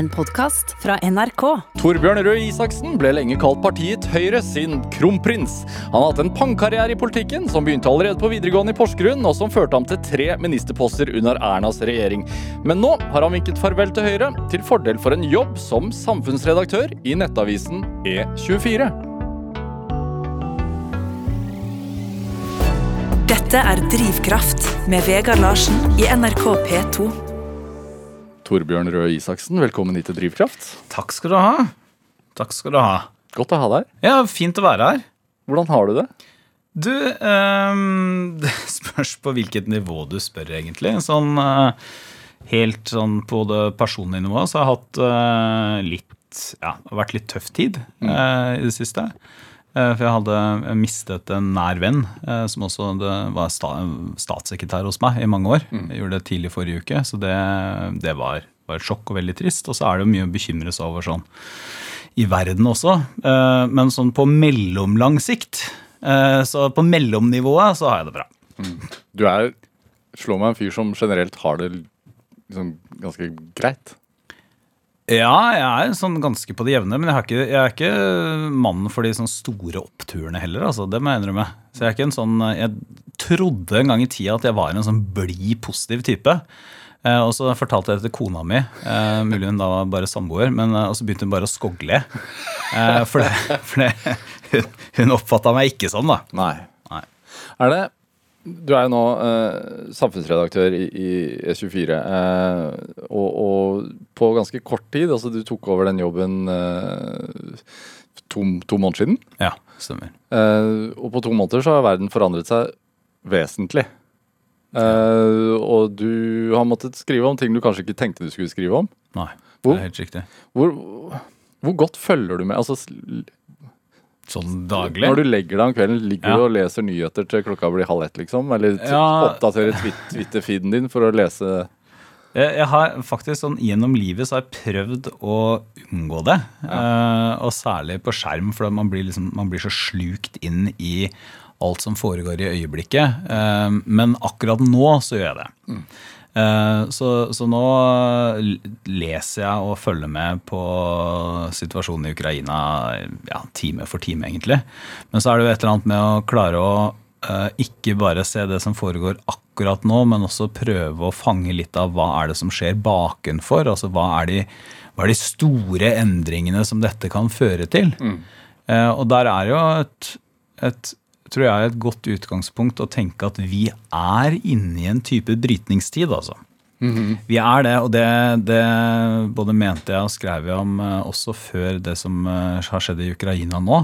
En podkast fra NRK. Torbjørn Røe Isaksen ble lenge kalt partiet Høyre sin kronprins. Han har hatt en pangkarriere i politikken som begynte allerede på videregående i Porsgrunn, og som førte ham til tre ministerposter under Ernas regjering. Men nå har han vinket farvel til Høyre, til fordel for en jobb som samfunnsredaktør i nettavisen E24. Dette er Drivkraft med Vegard Larsen i NRK P2. Torbjørn Røe Isaksen, velkommen hit til Drivkraft. Takk skal du ha. Takk skal du ha. Godt å ha deg her. Ja, fint å være her. Hvordan har du det? Du, um, det spørs på hvilket nivå du spør, egentlig. Sånn uh, helt sånn på det personlige nivået så har jeg hatt uh, litt Ja, vært litt tøff tid uh, i det siste. Eh, For jeg hadde mistet en nær venn, eh, som også var sta statssekretær hos meg i mange år. Jeg gjorde det tidlig forrige uke, så det, det var, var et sjokk og veldig trist. Og så er det jo mye å bekymre seg over sånn i verden også. Eh, Men sånn på mellomlang sikt, så på mellomnivået, så har jeg det bra. Du er Slår meg en fyr som generelt har det liksom ganske greit. Ja, jeg er sånn ganske på det jevne, men jeg, har ikke, jeg er ikke mannen for de sånn store oppturene heller. Altså, det må jeg innrømme. Så jeg er ikke en sånn Jeg trodde en gang i tida at jeg var en sånn blid, positiv type. Eh, og så fortalte jeg det til kona mi, eh, mulig hun da var bare samboer, men eh, og så begynte hun bare å skogle. Eh, for det, for det, hun, hun oppfatta meg ikke sånn, da. Nei. Nei. Er det Du er jo nå eh, samfunnsredaktør i, i E24, eh, og, og på ganske kort tid Altså, du tok over den jobben eh, to, to måneder siden. Ja, stemmer. Eh, og på to måneder så har verden forandret seg vesentlig. Eh, og du har måttet skrive om ting du kanskje ikke tenkte du skulle skrive om. Nei, det er helt riktig. Hvor, hvor godt følger du med? Altså, Sånn daglig. når du legger deg om kvelden, ligger Ja. du og leser nyheter til klokka blir halv ett, liksom? Eller Ja. oppdaterer Twitter-feeden din for å lese Jeg, har faktisk sånn Gjennom livet så har jeg prøvd å unngå det. Eh, og særlig på skjerm, for man blir, liksom, man blir så slukt inn i alt som foregår i øyeblikket. Uh, men akkurat nå så gjør jeg det. Eh, så, så nå leser jeg og følger med på situasjonen i Ukraina ja, time for time, egentlig. Men så er det jo et eller annet med å klare å eh, ikke bare se det som foregår akkurat nå, men også prøve å fange litt av hva er det som skjer bakenfor. Altså hva er de, hva er de store endringene som dette kan føre til. Mm. og der er jo et, et tror jeg er et godt utgangspunkt å tenke at vi er inne i en type brytningstid, altså. Vi er det, og det, det både mente jeg og skrev jeg om eh, også før det som eh, har skjedd i Ukraina nå.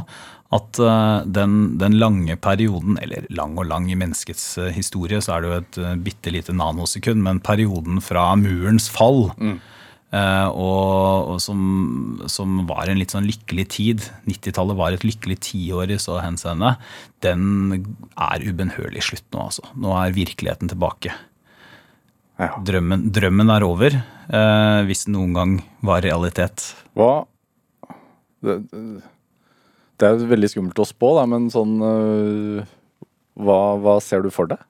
At eh, den, den lange perioden, eller lang og lang i menneskets historie, så er det jo et bitte lite nanosekund, men perioden fra murens fall Eh, og, og som, som var en litt sånn lykkelig tid. 90-tallet var et lykkelig tiår i så henseende. Den er ubønnhørlig slutt nå, altså. Nå er virkeligheten tilbake. Ja. Drømmen, drømmen er over, eh, hvis den noen gang var realitet. Hva det, det er veldig skummelt å spå, da, men sånn øh, hva, hva ser du for deg?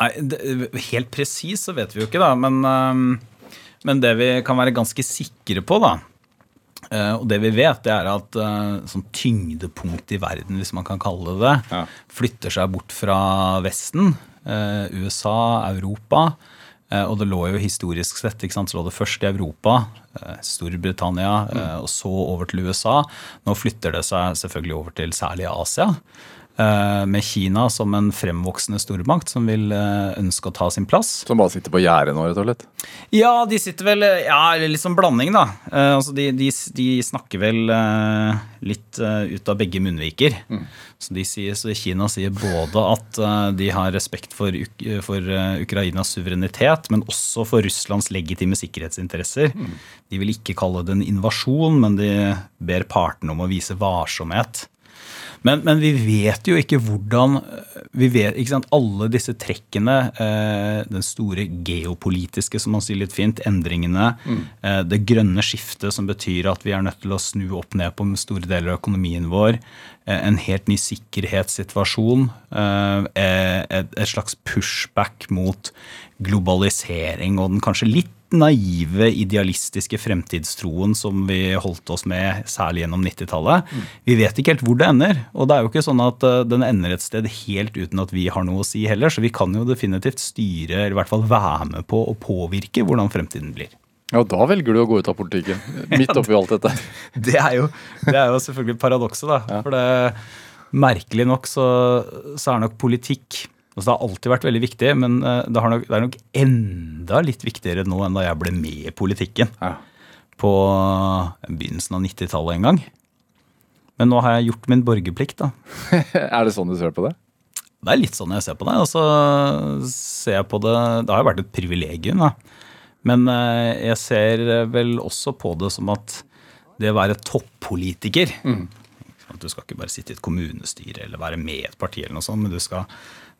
Nei, det, Helt presis så vet vi jo ikke, da. Men, eh, men det vi kan være ganske sikre på, da, eh, og det vi vet, det er at eh, sånn tyngdepunkt i verden, hvis man kan kalle det det, Ja. flytter seg bort fra Vesten. eh, USA, Europa. Og det lå jo historisk sett ikke sant, så lå det først i Europa, Storbritannia, eh, og så over til USA. Nå flytter det seg selvfølgelig over til særlig Asia. Eh, Med Kina som en fremvoksende stormakt som vil eh, ønske å ta sin plass. Som bare sitter på gjerdet nå, rett og slett? Ja, de sitter vel Ja, litt sånn blanding, da. Eh, altså de, de, de snakker vel eh, litt eh, ut av begge munnviker. Så, de sier, så Kina sier både at eh, de har respekt for, for eh, Ukrainas suverenitet, men også for Russlands legitime sikkerhetsinteresser. De vil ikke kalle det en invasjon, men de ber partene om å vise varsomhet. Men, men vi vet jo ikke hvordan vi vet, ikke sant, Alle disse trekkene, eh, den store geopolitiske, som man sier litt fint, endringene, eh, det grønne skiftet som betyr at vi er nødt til å snu opp ned på store deler av økonomien vår, eh, en helt ny sikkerhetssituasjon, eh, et, et slags pushback mot globalisering og den kanskje litt naive, idealistiske fremtidstroen som vi holdt oss med, særlig gjennom 90-tallet. Vi vet ikke helt hvor det ender. Og det er jo ikke sånn at eh, den ender et sted helt uten at vi har noe å si heller. Så vi kan jo definitivt styre, eller i hvert fall være med på å påvirke hvordan fremtiden blir. Ja, da velger du å gå ut av politikken. Midt oppi alt dette. Det er jo, det er jo selvfølgelig paradokset, da. For det, merkelig nok så, så er nok politikk altså Det har alltid vært veldig viktig, men eh, det, nok, det, er nok enda litt viktigere nå enn da jeg ble med i politikken. Ja. På begynnelsen av 90-tallet en gang. Men nå har jeg gjort min borgerplikt, da. er det sånn du ser på det? Det er litt sånn jeg ser på det. Og så ser jeg på det Det har jo vært et privilegium, da. Men eh, jeg ser vel også på det som at det å være toppolitiker mm. Du skal ikke bare sitte i et kommunestyre eller være med i et parti, eller noe sånt, men du skal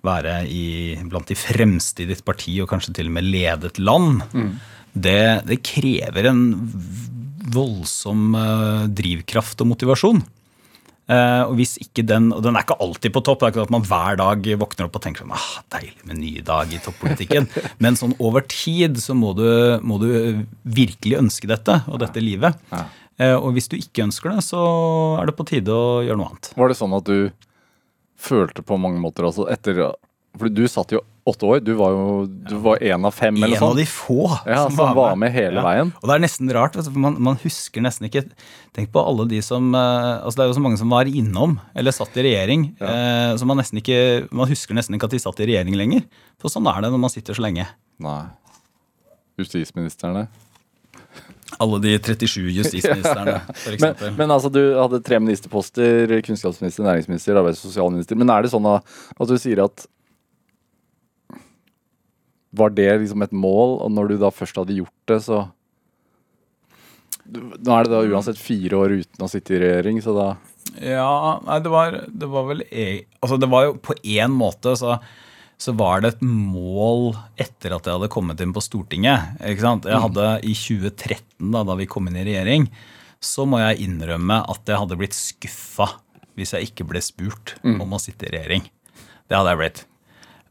være i, blant de fremste i ditt parti og kanskje til og med lede et land, mm. det, det, krever en voldsom uh, drivkraft og motivasjon. Uh, og hvis ikke den, og den er ikke alltid på topp. Det er ikke at man hver dag våkner opp og tenker sånn, ah, deilig med en ny dag i toppolitikken. Men sånn over tid så må du, må du virkelig ønske dette og dette livet. Ja. Uh, og hvis du ikke ønsker det, så er det på tide å gjøre noe annet. Var det sånn at du følte på mange måter altså etter For du satt jo åtte år. Du var jo du var en av fem. eller En av de få ja, som, som var, med. hele ja. veien. Og det er nesten rart. for man, man, husker nesten ikke Tenk på alle de som eh, altså Det er jo så mange som var innom eller satt i regjering. Ja. Eh, så man nesten ikke Man husker nesten ikke at de satt i regjering lenger. For sånn er det når man sitter så lenge. Nei. Justisministrene? Alle de 37 justisministrene, f.eks. Men, men altså, du hadde tre ministerposter. Kunnskapsminister, næringsminister, arbeids- og sosialminister. Men er det sånn at, at du sier at Var det liksom et mål, og når du da først hadde gjort det, så Nå er det da uansett fire år uten å sitte i regjering, så da Ja, nei, det var, det var vel e- Altså, det var jo på én måte, så så var det et mål etter at jeg hadde kommet inn på Stortinget. Jeg hadde I 2013, da, da vi kom inn i regjering, så må jeg innrømme at jeg hadde blitt skuffa hvis jeg ikke ble spurt mm. om å sitte i regjering. Det hadde jeg blitt.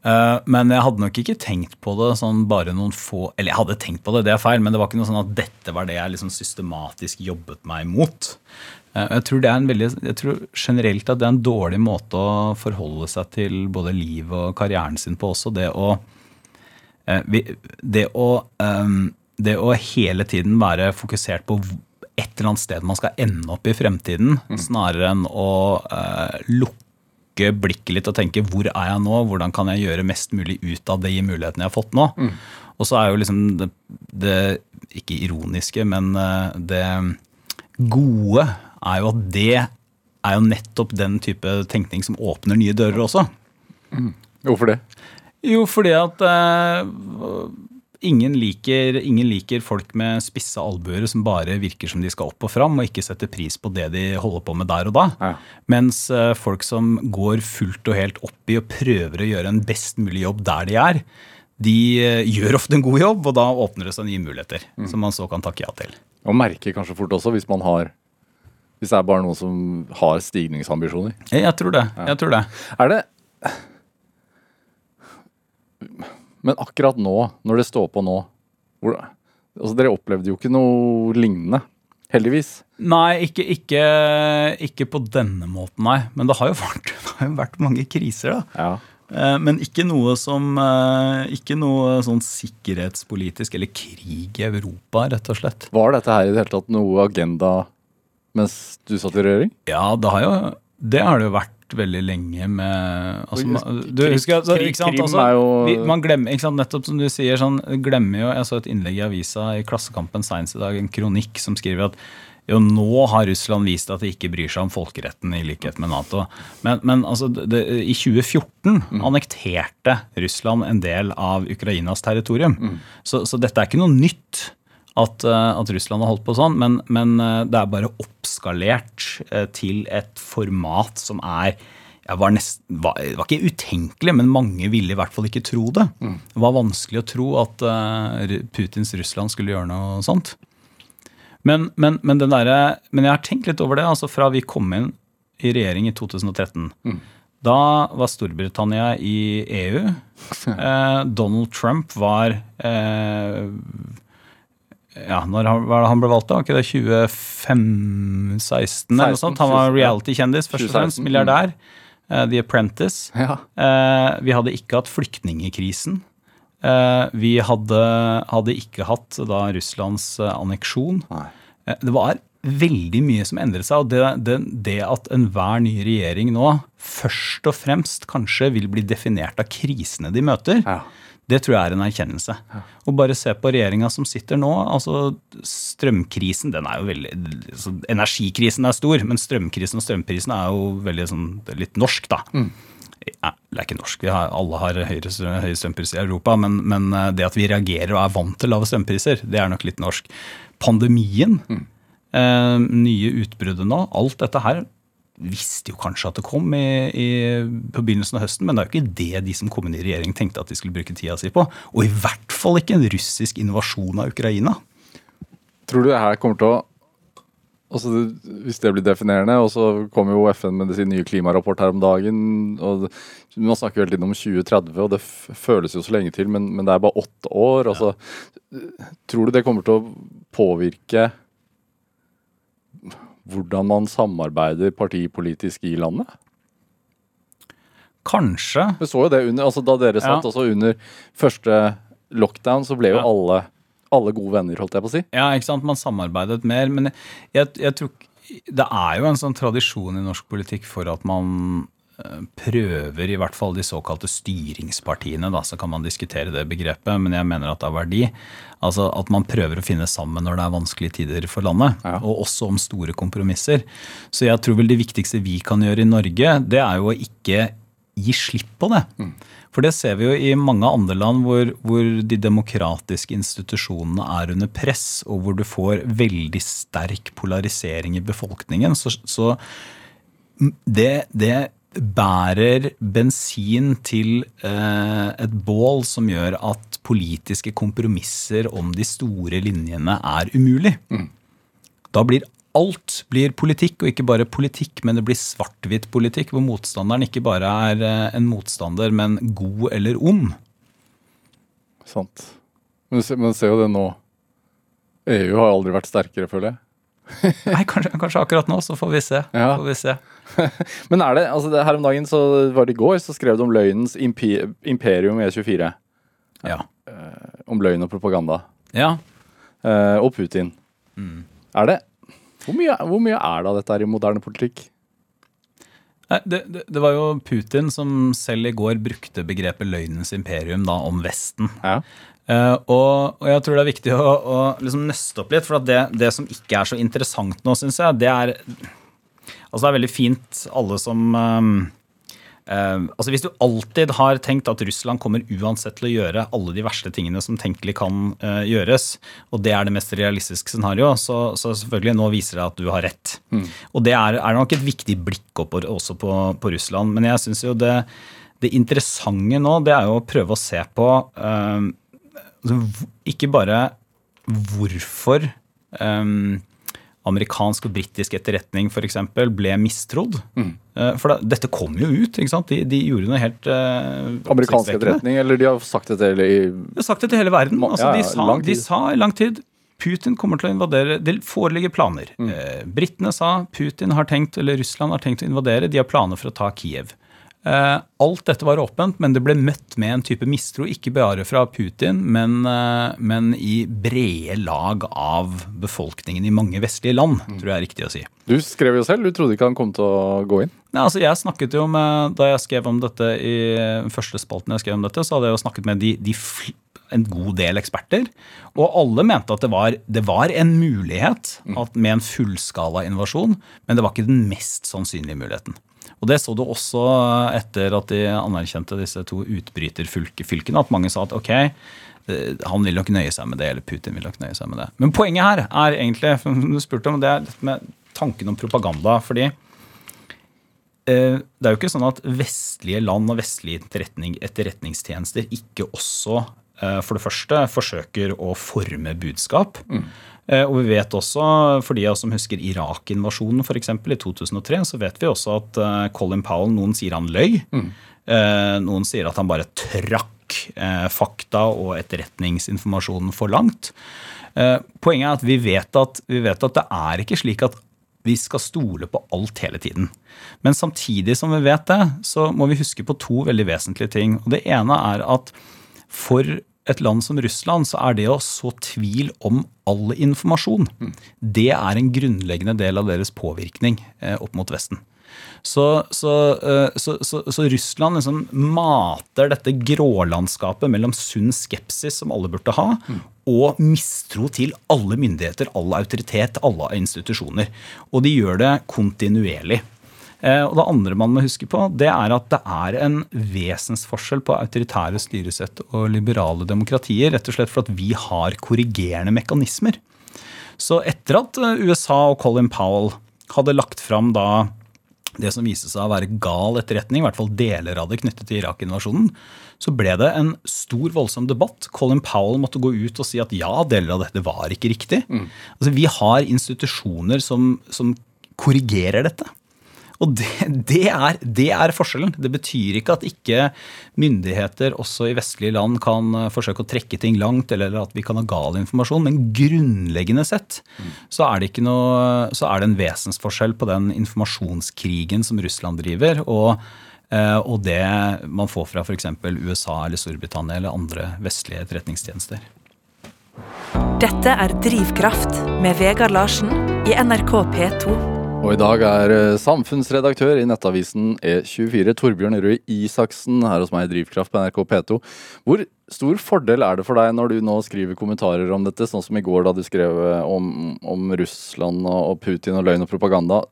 Eh, men jeg hadde nok ikke tenkt på det sånn bare noen få Eller jeg hadde tenkt på det, det er feil, men det var ikke noe sånn at dette var det jeg liksom systematisk jobbet meg mot. Eh, jeg tror, det er en veldig, jeg tror generelt at det er en dårlig måte å forholde seg til både livet og karrieren sin på også. Det å, eh, det å, ehm, det å hele tiden være fokusert på et eller annet sted man skal ende opp i fremtiden, mm. snarere enn å uh, lukke blikket litt og tenke hvor er jeg nå, hvordan kan jeg gjøre mest mulig ut av de mulighetene jeg har fått nå. Mm. Og så er jo liksom det, det, ikke ironiske, men det gode er jo at det er jo nettopp den type tenkning som åpner nye dører også. Mm. Hvorfor det? Jo, fordi at uh, ingen, liker, ingen, liker, folk med spisse albuer som bare virker som de skal opp og fram, og ikke setter pris på det de holder på med der og da. Ja. Mens uh, folk som går fullt og helt opp i og prøver å gjøre en best mulig jobb der de er, de uh, gjør ofte en god jobb, og da åpner det seg nye muligheter. Mm. Som man så kan takke ja til. Og merker kanskje fort også, hvis man har hvis det er bare noen som har stigningsambisjoner. Jeg tror det. Jeg tror det. Er det Men akkurat nå, når det står på nå hvor, altså Dere opplevde jo ikke noe lignende. Heldigvis. Nei, ikke, ikke, ikke, på denne måten, nei. Men det har jo vært, har jo vært mange kriser, da. Ja. Eh, men ikke noe som eh, Ikke noe sånn sikkerhetspolitisk eller krig i Europa, rett og slett. Var dette her i det hele tatt noe agenda mens du satt i regjering? Ja, det har jo det har det jo vært veldig lenge med altså, du, husker, altså, ikke sant, altså, vi, man glemmer, ikke sant, Nettopp som du sier, sånn, glemmer jo Jeg så et innlegg i avisa i Klassekampen Science i dag, en kronikk som skriver at jo, nå har Russland vist at de ikke bryr seg om folkeretten i likhet med Nato. Men, men altså, det, i 2014 mm. annekterte Russland en del av Ukrainas territorium. Mm. Så, så, dette er ikke noe nytt at, eh, at, Russland har holdt på sånn, men, men, eh, det er bare oppskalert eh, til et format som er var, nest, var, var, ikke utenkelig, men mange ville i hvert fall ikke tro det. Mm. Det var vanskelig å tro at uh, Putins Russland skulle gjøre noe sånt. Men, men, men, der, men, jeg har tenkt litt over det. altså Fra vi kom inn i regjering i 2013. Mm. Da var Storbritannia i EU. Eh, Donald Trump var eh, ja, når han, han ble valgt, da? Var ikke det 25-16 eller noe sånt? Han var reality-kjendis, først og fremst. Milliardær. Uh, The Apprentice. Ja. Uh, vi hadde ikke hatt flyktningekrisen. Uh, vi hadde, hadde ikke hatt da Russlands anneksjon. Det var veldig mye som endret seg. Og det, det, det at enhver ny regjering nå først og fremst kanskje vil bli definert av krisene de møter, Ja. Det tror jeg er en erkjennelse. Og bare se på regjeringa som sitter nå. altså Strømkrisen, den er jo veldig altså, Energikrisen er stor, men strømkrisen og strømprisen er jo veldig sånn, det litt norsk, da. Ja, det er ikke norsk, vi har, alle har høyere, høye strømpriser i Europa, men, men eh, det at vi reagerer og er vant til lave strømpriser, det er nok litt norsk. Pandemien, eh, nye utbruddet nå, alt dette her visste jo kanskje at det kom i, i, på begynnelsen av høsten, men det er jo ikke det de som kom inn i regjering tenkte at de skulle bruke tida si på. Og i hvert fall ikke en russisk invasjon av Ukraina. Tror du det her kommer til å altså Hvis det blir definerende, og så kommer jo FN med sin nye klimarapport her om dagen og Man snakker hele tiden om 2030, og det føles jo så lenge til, men, men det er bare åtte år. Altså, Tror du det kommer til å påvirke hvordan man samarbeider partipolitisk i landet? Kanskje. Vi så jo det under, altså Da dere satt Ja. altså under første lockdown, så ble jo Ja. alle, alle gode venner, holdt jeg på å si. Ja, ikke sant? Man samarbeidet mer. Men jeg, jeg tror Det er jo en sånn tradisjon i norsk politikk for at man prøver, i hvert fall de såkalte styringspartiene, da, så kan man diskutere det begrepet, men jeg mener at det har verdi. Altså at man prøver å finne sammen når det er vanskelige tider for landet, Ja. og også om store kompromisser. Så jeg tror vel det viktigste vi kan gjøre i Norge, det er jo å ikke gi slipp på det. For det ser vi jo i mange andre land hvor, hvor de demokratiske institusjonene er under press, og hvor du får veldig sterk polarisering i befolkningen. Så, så det, det bærer bensin til eh, et bål som gjør at politiske kompromisser om de store linjene er umulig. Da blir alt blir politikk, og ikke bare politikk, men det blir svart-hvitt politikk, hvor motstanderen ikke bare er eh, en motstander, men god eller ond. Sant. Men se jo det nå. EU har aldri vært sterkere, føler jeg. Nei, kanskje, kanskje akkurat nå, så får vi se. Ja. Får vi se. Men er det, altså det her om dagen, så var det i går, så skrev du om løgnens impi, imperium E24. Ja. Om løgn og propaganda. ja. Eh, og Putin. Er det hvor mye, hvor mye er det av dette her i moderne politikk? Nei, det, det, det var jo Putin som selv i går brukte begrepet løgnens imperium da, om Vesten. Ja. Eh, og, og jeg tror det er viktig å, å liksom nøste opp litt, for det, det som ikke er så interessant nå, syns jeg, det er Altså det er veldig fint alle som um, uh, altså Hvis du alltid har tenkt at Russland kommer uansett til å gjøre alle de verste tingene som tenkelig kan uh, gjøres, og det er det mest realistiske scenario, så, så selvfølgelig nå viser det at du har rett. Og det er, er nok et viktig blikk opp også på, på Russland. Men jeg syns jo det, det interessante nå, det er jo å prøve å se på altså, ikke bare hvorfor um, amerikansk og britisk etterretning for eksempel, ble mistrodd. Mm. For da, dette kom jo ut. ikke sant? De, de gjorde noe helt uh, Amerikansk etterretning, eller de har sagt det til i De har sagt det til hele verden. Altså, ja, de, ja, sa, lang de sa i lang tid Putin kommer til å invadere. Det foreligger planer. Mm. Eh, Britene sa Putin har tenkt, eller Russland har tenkt å invadere. De har planer for å ta Kiev. Eh, alt dette var åpent, men det ble møtt med en type mistro, ikke bare fra Putin, men, eh, men i brede lag av befolkningen i mange vestlige land, Mm. tror jeg er riktig å si. Du skrev jo selv, du trodde ikke han kom til å gå inn. Nei, altså jeg snakket jo med, Da jeg skrev om dette i første spalten jeg skrev om dette, så hadde jeg jo snakket med de, de en god del eksperter. Og alle mente at det var, det var en mulighet at med en fullskala invasjon, men det var ikke den mest sannsynlige muligheten. Og det så du også etter at de anerkjente disse to utbryterfylkene, at mange sa at ok, eh, han vil nok nøye seg med det, eller Putin vil nok nøye seg med det. Men poenget her er egentlig, du spurte om, det er dette med tanken om propaganda. fordi eh, det er jo ikke sånn at vestlige land og vestlige etterretning, etterretningstjenester ikke også eh, for det første forsøker å forme budskap. Eh, Og vi vet også, for de av oss som husker Irak-invasjonen f.eks. i 2003, så vet vi også at eh, Colin Powell, noen sier han løy. Mm. Noen sier at han bare trakk eh, fakta og etterretningsinformasjonen for langt. Eh, Poenget er at vi vet at, vi vet at det er ikke slik at vi skal stole på alt hele tiden. Men samtidig som vi vet det, så må vi huske på to veldig vesentlige ting. Og Det ene er at for et land som Russland så er det å så tvil om all informasjon, det er en grunnleggende del av deres påvirkning eh, opp mot Vesten. Så, så, eh, så, så, så Russland liksom mater dette grålandskapet mellom sunn skepsis, som alle burde ha, og mistro til alle myndigheter, all autoritet, alle institusjoner. Og de gjør det kontinuerlig. Eh, Og det andre man må huske på, det er at det er en vesensforskjell på autoritære styresett og liberale demokratier, rett og slett for at vi har korrigerende mekanismer. Så etter at eh, USA og Colin Powell hadde lagt fram da det som viste seg å være gal etterretning, i hvert fall deler av det knyttet til Irak-invasjonen, så ble det en stor, voldsom debatt. Colin Powell måtte gå ut og si at ja, deler av dette var ikke riktig. Altså, vi har institusjoner som, som korrigerer dette. Og det, det, er, det er forskjellen. Det betyr ikke at ikke myndigheter også i vestlige land kan eh, forsøke å trekke ting langt, eller at vi kan ha gal informasjon, men grunnleggende sett så er det, noe, så er det en vesensforskjell på den informasjonskrigen som Russland driver, og, eh, og det man får fra f.eks. USA eller Storbritannia eller andre vestlige etterretningstjenester. Dette er Drivkraft med Vegard Larsen i NRK P2. Og i dag er eh, samfunnsredaktør i nettavisen E24, Torbjørn Røe Isaksen, her hos meg i Drivkraft på NRK P2. Hvor stor fordel er det for deg når du nå skriver kommentarer om dette, sånn som i går da du skrev eh, om, om Russland og og Putin og løgn og propaganda,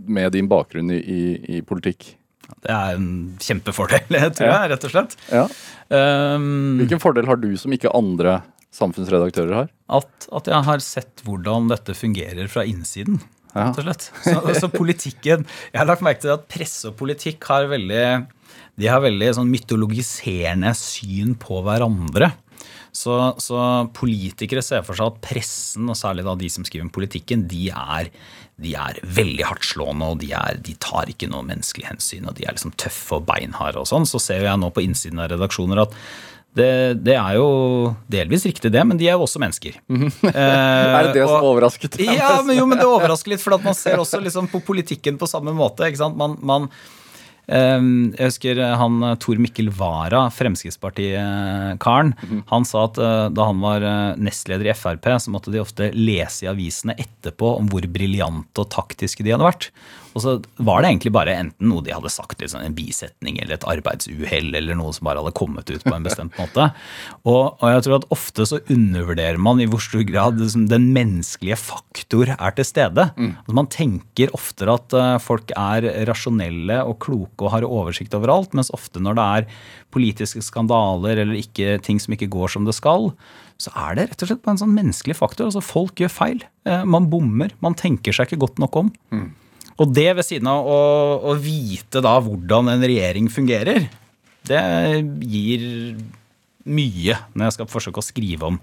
med din bakgrunn i, i, i politikk? Det er en kjempefordel, tror jeg, rett og slett. Ja. Um, Hvilken fordel har du som ikke andre samfunnsredaktører har? at, at jeg har sett hvordan dette fungerer fra innsiden. Ja. rett og slett. Så, så politikken Jeg har lagt merke til at presse og politikk har veldig de har veldig sånn mytologiserende syn på hverandre. Så, så politikere ser for seg at pressen, og særlig da de som skriver om politikken, de er, de er veldig hardtslående, og de, er, de tar ikke noe menneskelig hensyn, og de er liksom tøffe og beinharde og sånn. Så ser jeg nå på innsiden av redaksjoner at det, det er jo delvis riktig, det, men de er jo også mennesker. Eh, Er det det som og- overrasket deg? ja, men jo, men det overrasker litt, for at man ser også liksom på politikken på samme måte. ikke sant? Man, man, eh, jeg husker han eh, Tor Mikkel Wara, Fremskrittspartikaren, han sa at eh, da han var eh, nestleder i Frp, så måtte de ofte lese i avisene etterpå om hvor briljante og taktiske de hadde vært. Og så var det egentlig bare enten noe de hadde sagt, liksom en bisetning eller et arbeidsuhell, eller noe som bare hadde kommet ut på en bestemt måte. Og, og jeg tror at ofte så undervurderer man i hvor stor grad liksom, den menneskelige faktor er til stede. Altså, man tenker oftere at uh, folk er rasjonelle og kloke og har oversikt over alt, mens ofte når det er politiske skandaler eller ikke, ting som ikke går som det skal, så er det rett og slett bare en sånn menneskelig faktor. Altså Folk gjør feil. Uh, Man bommer. Man tenker seg ikke godt nok om. Og det ved siden av å, å vite da hvordan en regjering fungerer, det gir mye når jeg skal forsøke å skrive om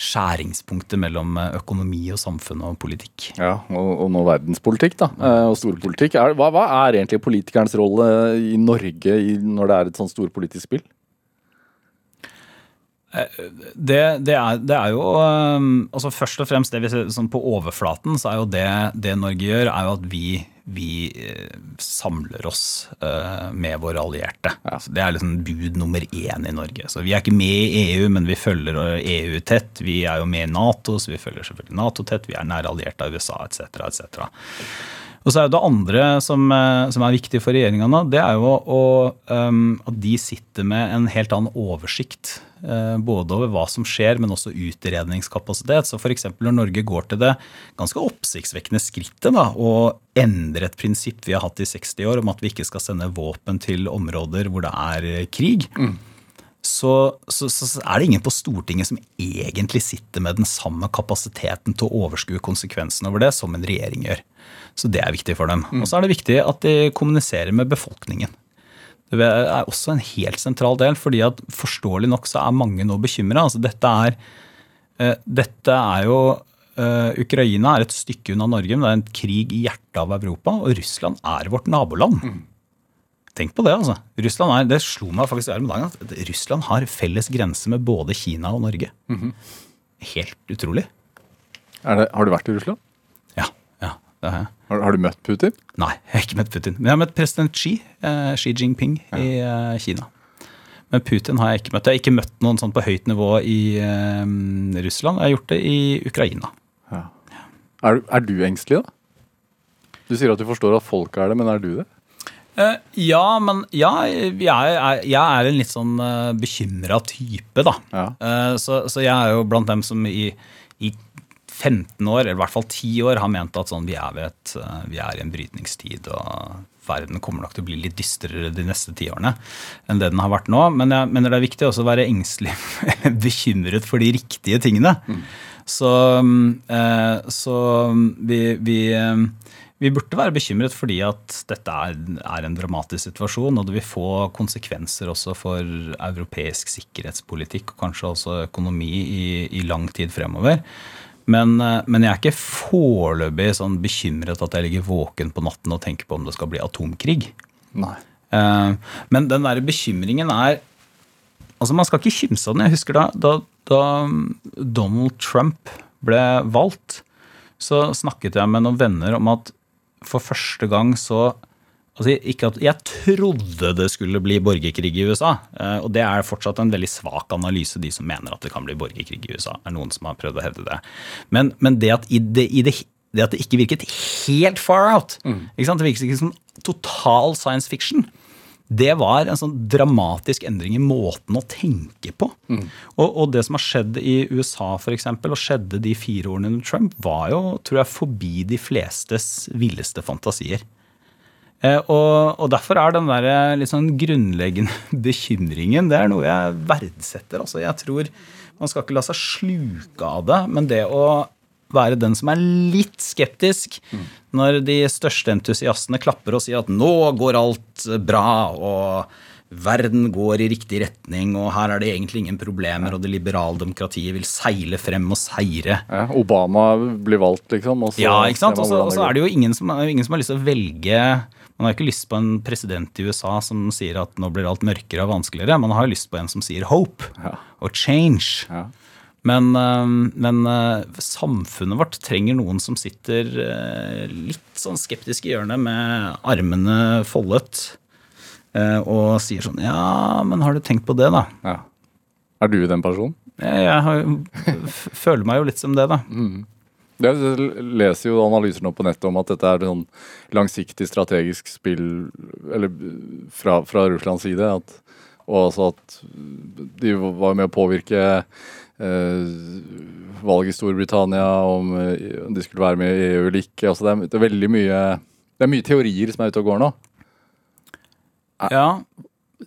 skjæringspunktet mellom økonomi og samfunn og politikk. Ja, og, og nå verdenspolitikk, da. eh, Og storpolitikk. Hva, hva er egentlig politikernes rolle i Norge når det er et sånt storpolitisk spill? Det, det, er, det er jo um, altså Først og fremst det vi ser sånn på overflaten, så er jo det, det Norge gjør, er jo at vi, vi eh, samler oss eh, med våre allierte. Så det er liksom bud nummer én i Norge. Så Vi er ikke med i EU, men vi følger EU tett. Vi er jo med i Nato, så vi følger selvfølgelig Nato tett. Vi er nære allierte av USA etc. etc. Og så er jo det andre som, eh, som er viktig for regjeringa nå, det er jo å, um, at de sitter med en helt annen oversikt. Eh, både over hva som skjer, men også utredningskapasitet. Så f.eks. når Norge går til det ganske oppsiktsvekkende skrittet da, å endre et prinsipp vi har hatt i 60 år om at vi ikke skal sende våpen til områder hvor det er krig. krig. Så, så, så er det ingen på Stortinget som egentlig sitter med den samme kapasiteten til å overskue konsekvensene over det som en regjering gjør. Så det er viktig for dem. Og så er det viktig at de kommuniserer med befolkningen. Det er også en helt sentral del, fordi at forståelig nok så er mange nå bekymra. Altså dette er, eh, dette er jo eh, Ukraina er et stykke unna Norge, men det er en krig i hjertet av Europa, og Russland er vårt naboland. Tenk på det, altså. Russland er, det slo meg faktisk her om dagen at Russland har felles grense med både Kina og Norge. helt utrolig. Er det, har du vært i Russland? Ja, ja, det har jeg. Har, har du møtt Putin? Nei, jeg har ikke møtt Putin. Men jeg har møtt president Xi, eh, Xi Jinping i eh, Kina. Men Putin har jeg ikke møtt. Jeg har ikke møtt noen sånn på høyt nivå i eh, Russland. Jeg har gjort det i Ukraina. Ja. Er, du- er du engstelig, da? Du sier at du forstår at folk er det, men er du det? Eh, ja, men ja, jeg er, jeg er en litt sånn uh, bekymra type, da. Ja. Eh, så, så jeg er jo blant dem som i, i 15 år, eller i hvert fall 10 år, har ment at sånn, vi, er ved et, eh, vi er i en brytningstid, og verden kommer nok til å bli litt dystrere de neste ti årene enn det den har vært nå. Men jeg mener det er viktig også å være engstelig, bekymret for de riktige tingene. Så, eh, så vi, vi eh, vi burde være bekymret fordi at dette er, er en dramatisk situasjon, og det vil få konsekvenser også for europeisk sikkerhetspolitikk og kanskje også økonomi i, i lang tid fremover. Men, eh, men jeg er ikke foreløpig sånn bekymret at jeg ligger våken på natten og tenker på om det skal bli atomkrig. Nei. Eh, Men den der bekymringen er Altså Man skal ikke kimse av den. Jeg husker da, da, da Donald Trump ble valgt, så snakket jeg med noen venner om at for første gang så altså at Jeg trodde det skulle bli borgerkrig i USA. eh, Og det er fortsatt en veldig svak analyse, de som mener at det kan bli borgerkrig i USA. er noen som har prøvd å hevde det. Men, men det, at i det, i det, det at det ikke virket helt far out ikke sant? Det virket ikke som total science fiction. Det var en sånn dramatisk endring i måten å tenke på. Og, og det som har skjedd i USA for eksempel, og skjedde de fire årene under Trump, var jo tror jeg, forbi de flestes villeste fantasier. Eh, og, og derfor er den der liksom grunnleggende bekymringen det er noe jeg verdsetter. Altså, jeg tror Man skal ikke la seg sluke av det, men det å være den som er litt skeptisk når de største entusiastene klapper og sier at nå går alt bra, og verden går i riktig retning, og her er det egentlig ingen problemer, og det liberale demokratiet vil seile frem og seire. Ja, Obama blir valgt, liksom. Og så Ja, ikke sant? Og så- er det jo ingen som, ingen som har lyst til å velge Man har ikke lyst på en president i USA som sier at nå blir alt mørkere og vanskeligere. Man har lyst på en som sier hope Ja. og change. Ja. Men, øh, men øh, samfunnet vårt trenger noen som sitter øh, litt sånn skeptisk i hjørnet med armene foldet øh, og sier sånn Ja, men har du tenkt på det, da? Ja. Er du den personen? Jeg, jeg har, føler meg jo litt som det, da. Jeg leser jo analyser nå på nettet om at dette er sånn langsiktig strategisk spill eller fra, fra Russlands side. At, og altså at de var med å påvirke eh, valget i Storbritannia, om eh, de skulle være med i EU eller ikke. Altså det, er, det er veldig mye det er mye teorier som er ute og går nå. Ja,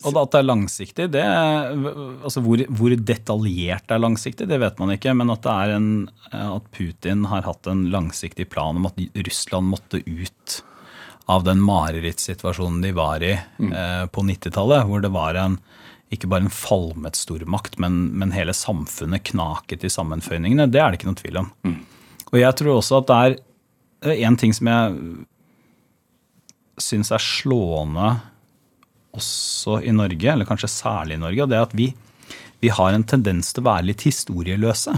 og at det er langsiktig, det altså hvor, hvor detaljert det er langsiktig, det vet man ikke. Men at, det er en, at Putin har hatt en langsiktig plan om at Russland måtte ut av den marerittsituasjonen de var i eh, på 90-tallet, hvor det var en ikke bare en falmet stormakt, men, men hele samfunnet knaket i sammenføyningene. Det er det ikke noe tvil om. Og jeg tror også at det er en ting som jeg syns er slående også i Norge, eller kanskje særlig i Norge, og det er at vi, vi har en tendens til å være litt historieløse.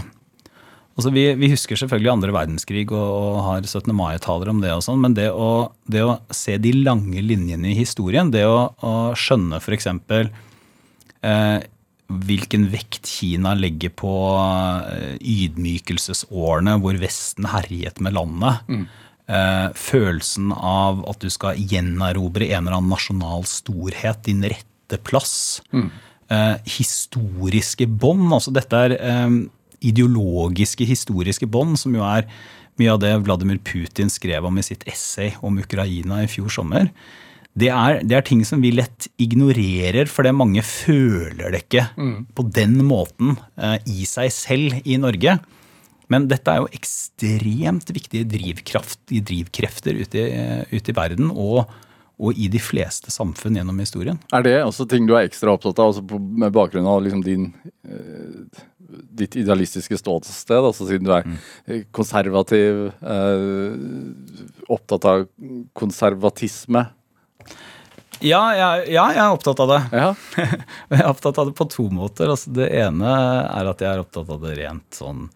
Altså vi, vi husker selvfølgelig andre verdenskrig og, og har 17. mai-taler om det, og sånn, men det å, det å se de lange linjene i historien, det å, å skjønne f.eks. Eh, hvilken vekt Kina legger på eh, ydmykelsesårene hvor Vesten herjet med landet. Eh, følelsen av at du skal gjenerobre en eller annen nasjonal storhet, din rette plass. Eh, historiske bånd. Altså dette er eh, ideologiske, historiske bånd, som jo er mye av det Vladimir Putin skrev om i sitt essay om Ukraina i fjor sommer. Det er, det er ting som vi lett ignorerer, fordi mange føler det ikke på den måten eh, i seg selv i Norge. Men dette er jo ekstremt viktige drivkraft, drivkrefter ute i, ute i verden og, og i de fleste samfunn gjennom historien. Er det også ting du er ekstra opptatt av, altså med bakgrunn av liksom din eh, ditt idealistiske ståsted, altså siden du er mm. konservativ, eh, opptatt av konservatisme? Ja, jeg, ja, jeg er opptatt av det. Ja. Jeg er opptatt av det på to måter. Altså, det ene er at jeg er opptatt av det rent sånn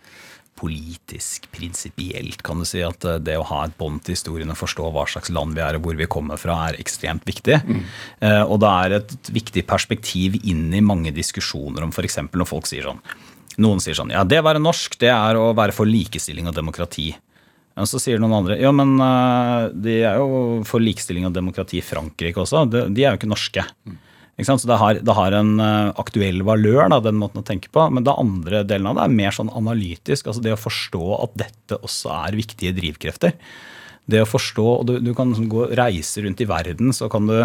politisk, prinsipielt, kan du si. At eh, det å ha et bånd til historien og forstå hva slags land vi er og hvor vi kommer fra, er ekstremt viktig. Eh, og det er et viktig perspektiv inn i mange diskusjoner om f.eks. når folk sier sånn Noen sier sånn Ja, det å være norsk, det er å være for likestilling og demokrati. Og så sier noen andre ja, men eh, de er jo for likestilling og demokrati i Frankrike også. De, de er jo ikke norske. Sant? Så det har, det har en eh, aktuell valør, da, den måten å tenke på. Men det andre delen av det er mer sånn analytisk. altså Det å forstå at dette også er viktige drivkrefter. Det å forstå, og Du, du kan sånn gå reise rundt i verden, så kan du,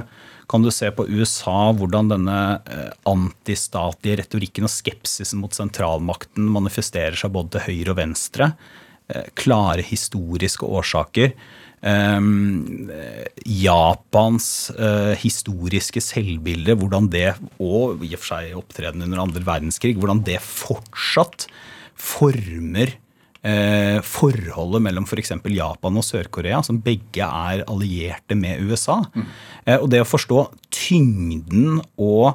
kan du se på USA hvordan denne eh, antistatlige retorikken og skepsisen mot sentralmakten manifesterer seg både til høyre og venstre. Eh, klare historiske årsaker. Um, Japans uh, historiske selvbilde, hvordan det, og i og for seg opptreden under andre verdenskrig, hvordan det fortsatt former uh, forholdet mellom f.eks. For Japan og Sør-Korea, som begge er allierte med USA. Mm. Uh, og det å forstå tyngden og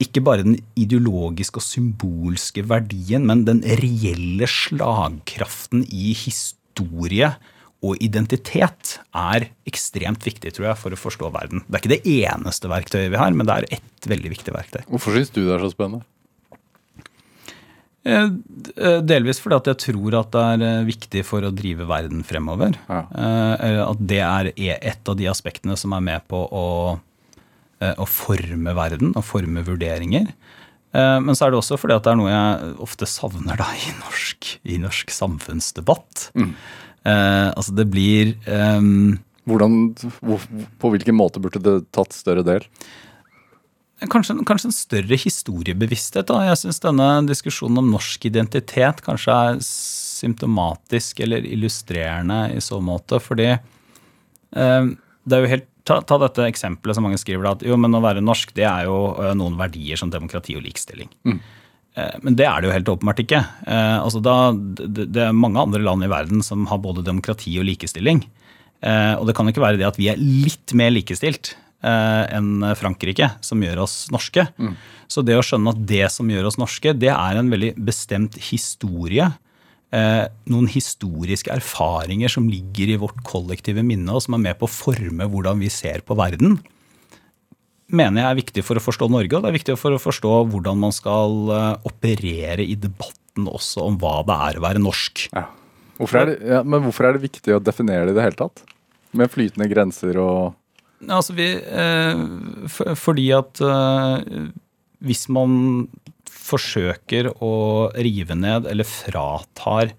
ikke bare den ideologiske og symbolske verdien, men den reelle slagkraften i historie og identitet er ekstremt viktig tror jeg, for å forstå verden. Det er ikke det eneste verktøyet vi har, men det er ett veldig viktig verktøy. Hvorfor syns du det er så spennende? Eh, eh, delvis fordi at jeg tror at det er eh, viktig for å drive verden fremover. Ja. At det er e, et av de aspektene som er med på å, å forme verden og forme vurderinger. Men så er det også fordi at det er noe jeg ofte savner da i norsk, i norsk samfunnsdebatt. Mm. Altså det blir um, Hvordan, På hvilken måte burde det tatt større del? Kanskje, kanskje, en større historiebevissthet. Da. Jeg syns denne diskusjonen om norsk identitet kanskje er symptomatisk eller illustrerende i så måte. Fordi eh, det er jo helt ta, ta, dette eksempelet som mange skriver, at jo, men å være norsk det er jo eh, noen verdier som demokrati og likestilling. Mm. Eh, men det er det jo helt åpenbart ikke. Eh, altså da, det, er mange andre land i verden som har både demokrati og likestilling. Eh, og det kan jo ikke være det at vi er litt mer likestilt enn Frankrike, som gjør oss norske. Mm. Så det å skjønne at det som gjør oss norske, det er en veldig bestemt historie. Noen historiske erfaringer som ligger i vårt kollektive minne, og som er med på å forme hvordan vi ser på verden, mener jeg er viktig for å forstå Norge, og det er viktig for å forstå hvordan man skal eh, operere i debatten også om hva det er å være norsk. Ja. Hvorfor det, ja, men hvorfor er det viktig å definere det i det hele tatt? Med flytende grenser og Altså vi, eh, for, fordi at eh, hvis man forsøker å rive ned eller fratar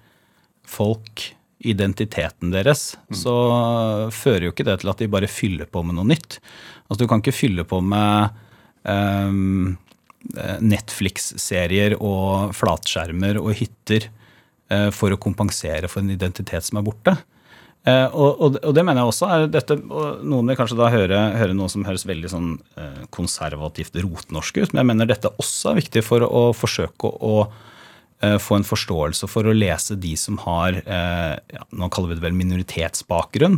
folk identiteten deres, mm. så fører jo ikke det til at de bare fyller på med noe nytt. Altså Du kan ikke fylle på med um, Netflix-serier og flatskjermer og hytter uh, for å kompensere for en identitet som er borte. Uh, og, og, og, det mener jeg også er dette, Noen vil kanskje da høre, høre noe som høres veldig sånn uh, konservativt rotnorsk ut, men jeg mener dette også er viktig for å forsøke å, å få en forståelse for å lese de som har ja, nå kaller vi det vel minoritetsbakgrunn.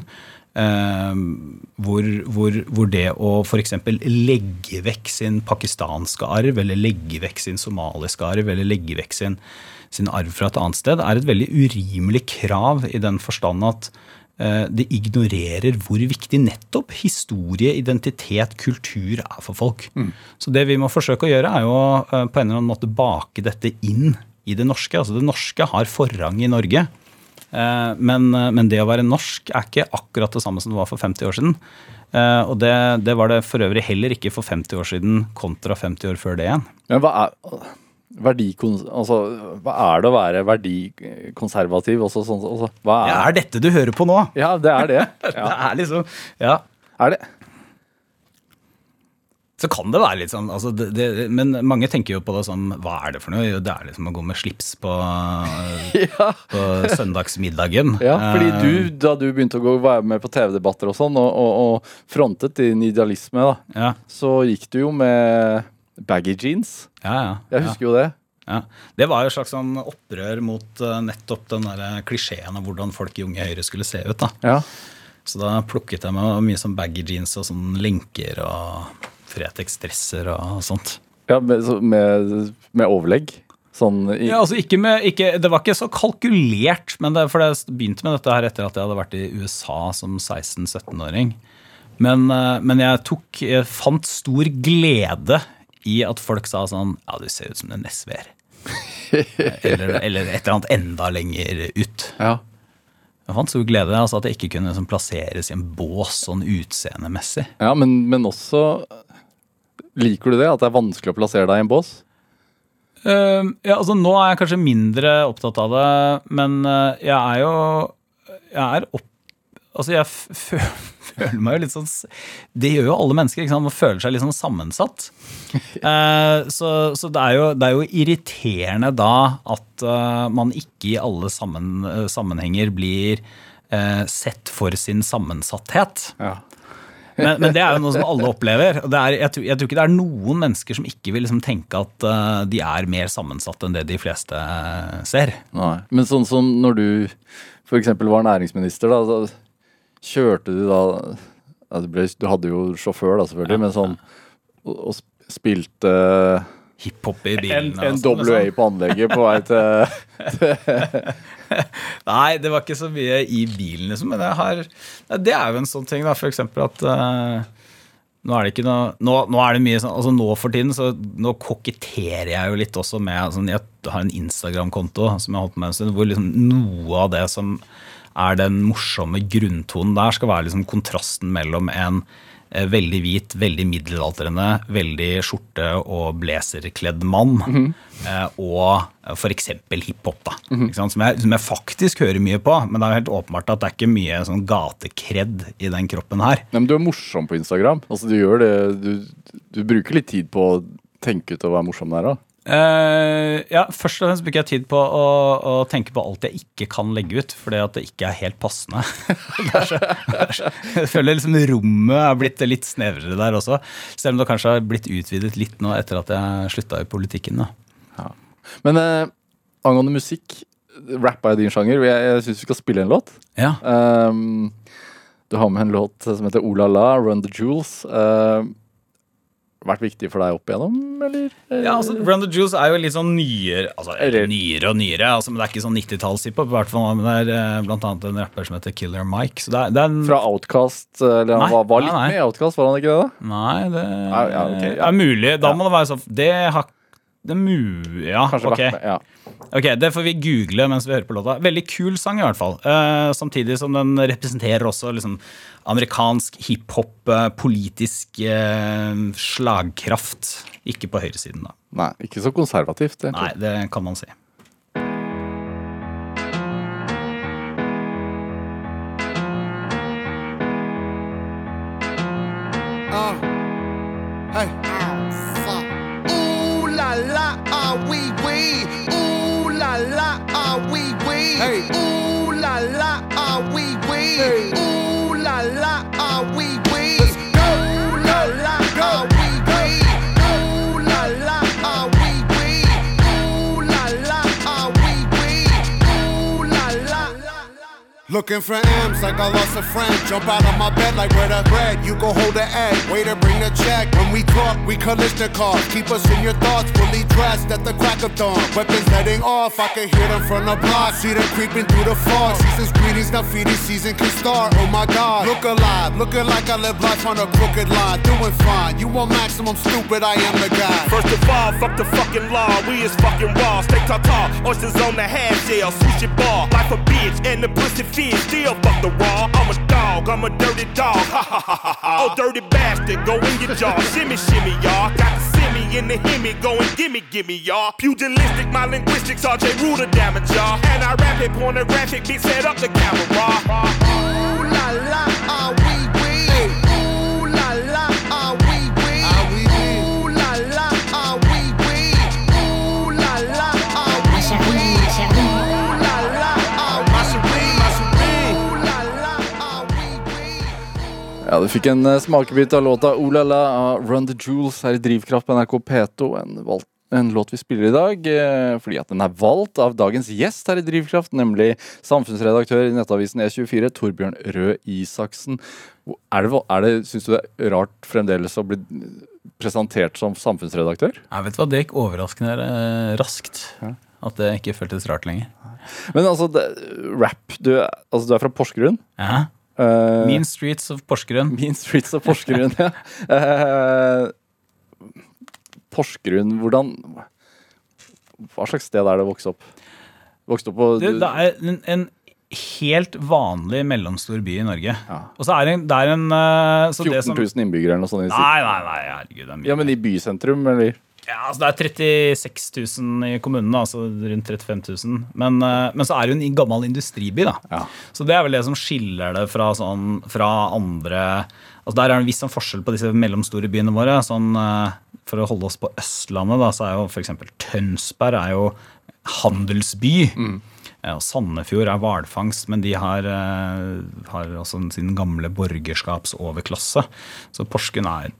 Hvor, hvor, hvor, det å f.eks. legge vekk sin pakistanske arv, eller legge vekk sin somaliske arv, eller legge vekk sin, sin arv fra et annet sted, er et veldig urimelig krav i den forstand at Eh, det ignorerer hvor viktig nettopp historie, identitet, kultur er for folk. Mm. Så det vi må forsøke å gjøre, er jo eh, på en eller annen måte bake dette inn i det norske. Altså det norske har forrang i Norge. Eh, men, men det å være norsk er ikke akkurat det samme som det var for 50 år siden. Og det, det var det for øvrig heller ikke for 50 år siden kontra 50 år før det igjen. Men hva er altså, hva er det å være verdikonservativ? Også, sånn, også, hva er, ja, er dette du hører på nå? Ja, det er det. Ja. det er liksom, ja. Er det? Så kan det være litt sånn, altså det, det, men mange tenker jo på det som Hva er det for noe? Det er liksom å gå med slips på, ja. på søndagsmiddagen. Ja, fordi du, eh, da du begynte å gå, være med på TV-debatter og sånn, og, og, og, frontet din idealisme, da, ja. så gikk du jo med baggy jeans. Ja, ja. Jeg husker jo det. Ja. Det var jo et slags sånn opprør mot uh, nettopp den der klisjeen av hvordan folk i Unge Høyre skulle se ut. da. Ja. Så da plukket jeg meg mye sånn baggy jeans og sånn lenker og Fretex-dresser og sånt. Ja, med, med, med overlegg. Sånn i, Ja, altså ikke med, ikke, Det var ikke så kalkulert, men det, for jeg begynte med dette her etter at jeg hadde vært i USA som 16-17-åring. Men, eh, men jeg, tok, jeg fant stor glede i at folk sa sånn Ja, du ser ut som en SV-er. eller, eller et eller annet enda lenger ut. ja. Jeg fant stor glede altså at jeg ikke kunne liksom, plasseres i en bås sånn utseendemessig. ja men, men også Liker du det? At det er vanskelig å plassere deg i en bås? Uh, ja, altså Nå er jeg kanskje mindre opptatt av det, men uh, jeg er jo Jeg er opp... Altså, jeg f fø- føler meg jo litt sånn Det gjør jo alle mennesker. ikke sant? Man føler seg litt sånn sammensatt. Uh, så så det, er jo, det er jo irriterende da at eh, man ikke i alle sammen, sammenhenger blir sett for sin sammensatthet. Ja. Men, men det er jo noe som alle opplever. det er, jeg, tror, jeg tror ikke det er noen mennesker som ikke vil liksom tenke at uh, de er mer sammensatt enn det de fleste uh, ser. Nei. Men sånn som når du f.eks. var næringsminister, da, så kjørte du da ja, du, ble, du hadde jo sjåfør, da, selvfølgelig, men sånn og, og spilte Hiphop i en, bilen. en og sånn, WA liksom. på anlegget på vei til Nei, det var ikke så mye i bilen, liksom. Men har, det er jo en sånn ting, da. For eksempel at uh, nå er det ikke noe nå, nå er det mye sånn altså Nå for tiden så nå koketterer jeg jo litt også med altså, Jeg har en Instagram-konto som jeg har holdt på med en stund, hvor liksom noe av det som er den morsomme grunntonen der, skal være liksom kontrasten mellom en veldig hvit, veldig middelaldrende, veldig skjorte- og blazerkledd mann eh, og f.eks. hiphop, da. ikke sant? Som, jeg, som jeg faktisk hører mye på, men det er helt åpenbart at det er ikke mye sånn gatekred i den kroppen her. Nei, men du er morsom på Instagram. Altså, du gjør det Du, du bruker litt tid på å tenke ut å være morsom der òg. Eh, ja, Først og fremst bruker jeg tid på å, å tenke på alt jeg ikke kan legge ut, fordi at det ikke er helt passende. Er så, er så, jeg føler liksom rommet er blitt litt snevrere der også. Selv om det kanskje har blitt utvidet litt nå etter at jeg slutta i politikken. Da. Men uh, angående musikk, rap er din sjanger. Jeg, jeg syns vi skal spille en låt. Ja. Um, du har med en låt som heter Olala, Run the Jewels. Ehm, vært viktig for deg opp igjennom, eller? Ja, altså Run the Juice er jo litt sånn nyere altså, nyere og nyere. Altså, men Det er ikke sånn 90-talls-hiphop. i hvert fall, Men det er eh, blant annet en rapper som heter Killer Mike. Så det er, det er en, Fra Outcast, eller han Nei, var, var litt nei, nei. med i Outcast, var han ikke det? da? Nei, det nei, ja, okay, ja. er mulig. Da må det være sånn Det har det mu... Ja, Kanskje ok. med, ja. Ok, Det får vi google mens vi hører på låta. Veldig kul sang, i hvert fall. Uh, samtidig som den representerer også liksom amerikansk hiphop, eh, politisk uh, slagkraft. Ikke på høyresiden, da. Nei, ikke så konservativt. egentlig. Nei, det kan man si. Looking for M's like I lost a friend. Jump out of my bed like where the bread. You go hold the egg. Waiter, bring the check. When we talk, we cars. Keep us in your thoughts, fully dressed at the crack of dawn. Weapons heading off. I can hear them from the block. See them creeping through the fog. Season's greetings, now feeding season can start. Oh my god. Look alive. Looking like I live life on a crooked line. Doing fine. You want maximum stupid? I am the guy. First of all, fuck the fucking law. We is fucking raw. Stay tartar. Oysters on the half shell. Sushi bar. Life a bitch and the pussy fish. Still fuck the raw. I'm a dog. I'm a dirty dog. Ha ha ha ha. Oh, dirty bastard. Go in your jaw. shimmy, shimmy, y'all. Got the simmy in the hemi. Go and gimme, gimme, y'all. Pugilistic, my linguistics. RJ Ruler damage, y'all. And I rap it pornographic. Bitch, set up the camera. Ooh la la, Ja, Du fikk en eh, smakebit av låta Olala av Run the Jewels her i Drivkraft på NRK P2. En valgt en låt vi spiller i dag, eh, fordi at den er valgt av dagens gjest her i Drivkraft, nemlig samfunnsredaktør i nettavisen E24, Torbjørn Røe Isaksen. Er det, er det, Syns du det er rart fremdeles å bli presentert som samfunnsredaktør? Jeg vet hva, Det gikk overraskende eh, raskt. At det ikke føltes rart lenger. Men altså, det, rap du, altså, du er fra Porsgrunn? Ja. Eh, Mean Streets of Porsgrunn. Mean Streets of Porsgrunn, ja. Uh, Porsgrunn, hvordan Hva slags sted er det å vokse opp? Vokste opp på Det, det er en, en helt vanlig mellomstor by i Norge. Og så er det, det er en så det 14 som- innbyggere eller noe sånt? Nei, nei, nei, herregud. Det er mye. Ja, men i bysentrum, eller? Ja, altså Det er 36 000 i kommunen, altså rundt 35 000. Men, eh, men så er det jo en gammel industriby. da. Ja. Så det er vel det som skiller det fra, sånn, fra andre altså Der er det en viss sånn forskjell på disse mellomstore byene våre. sånn, eh, For å holde oss på Østlandet, da, så er jo f.eks. Tønsberg er jo handelsby. Eh, Og Sandefjord er hvalfangst, men de har, eh, har også sin gamle borgerskapsoverklasse. Så Porsgrunn er,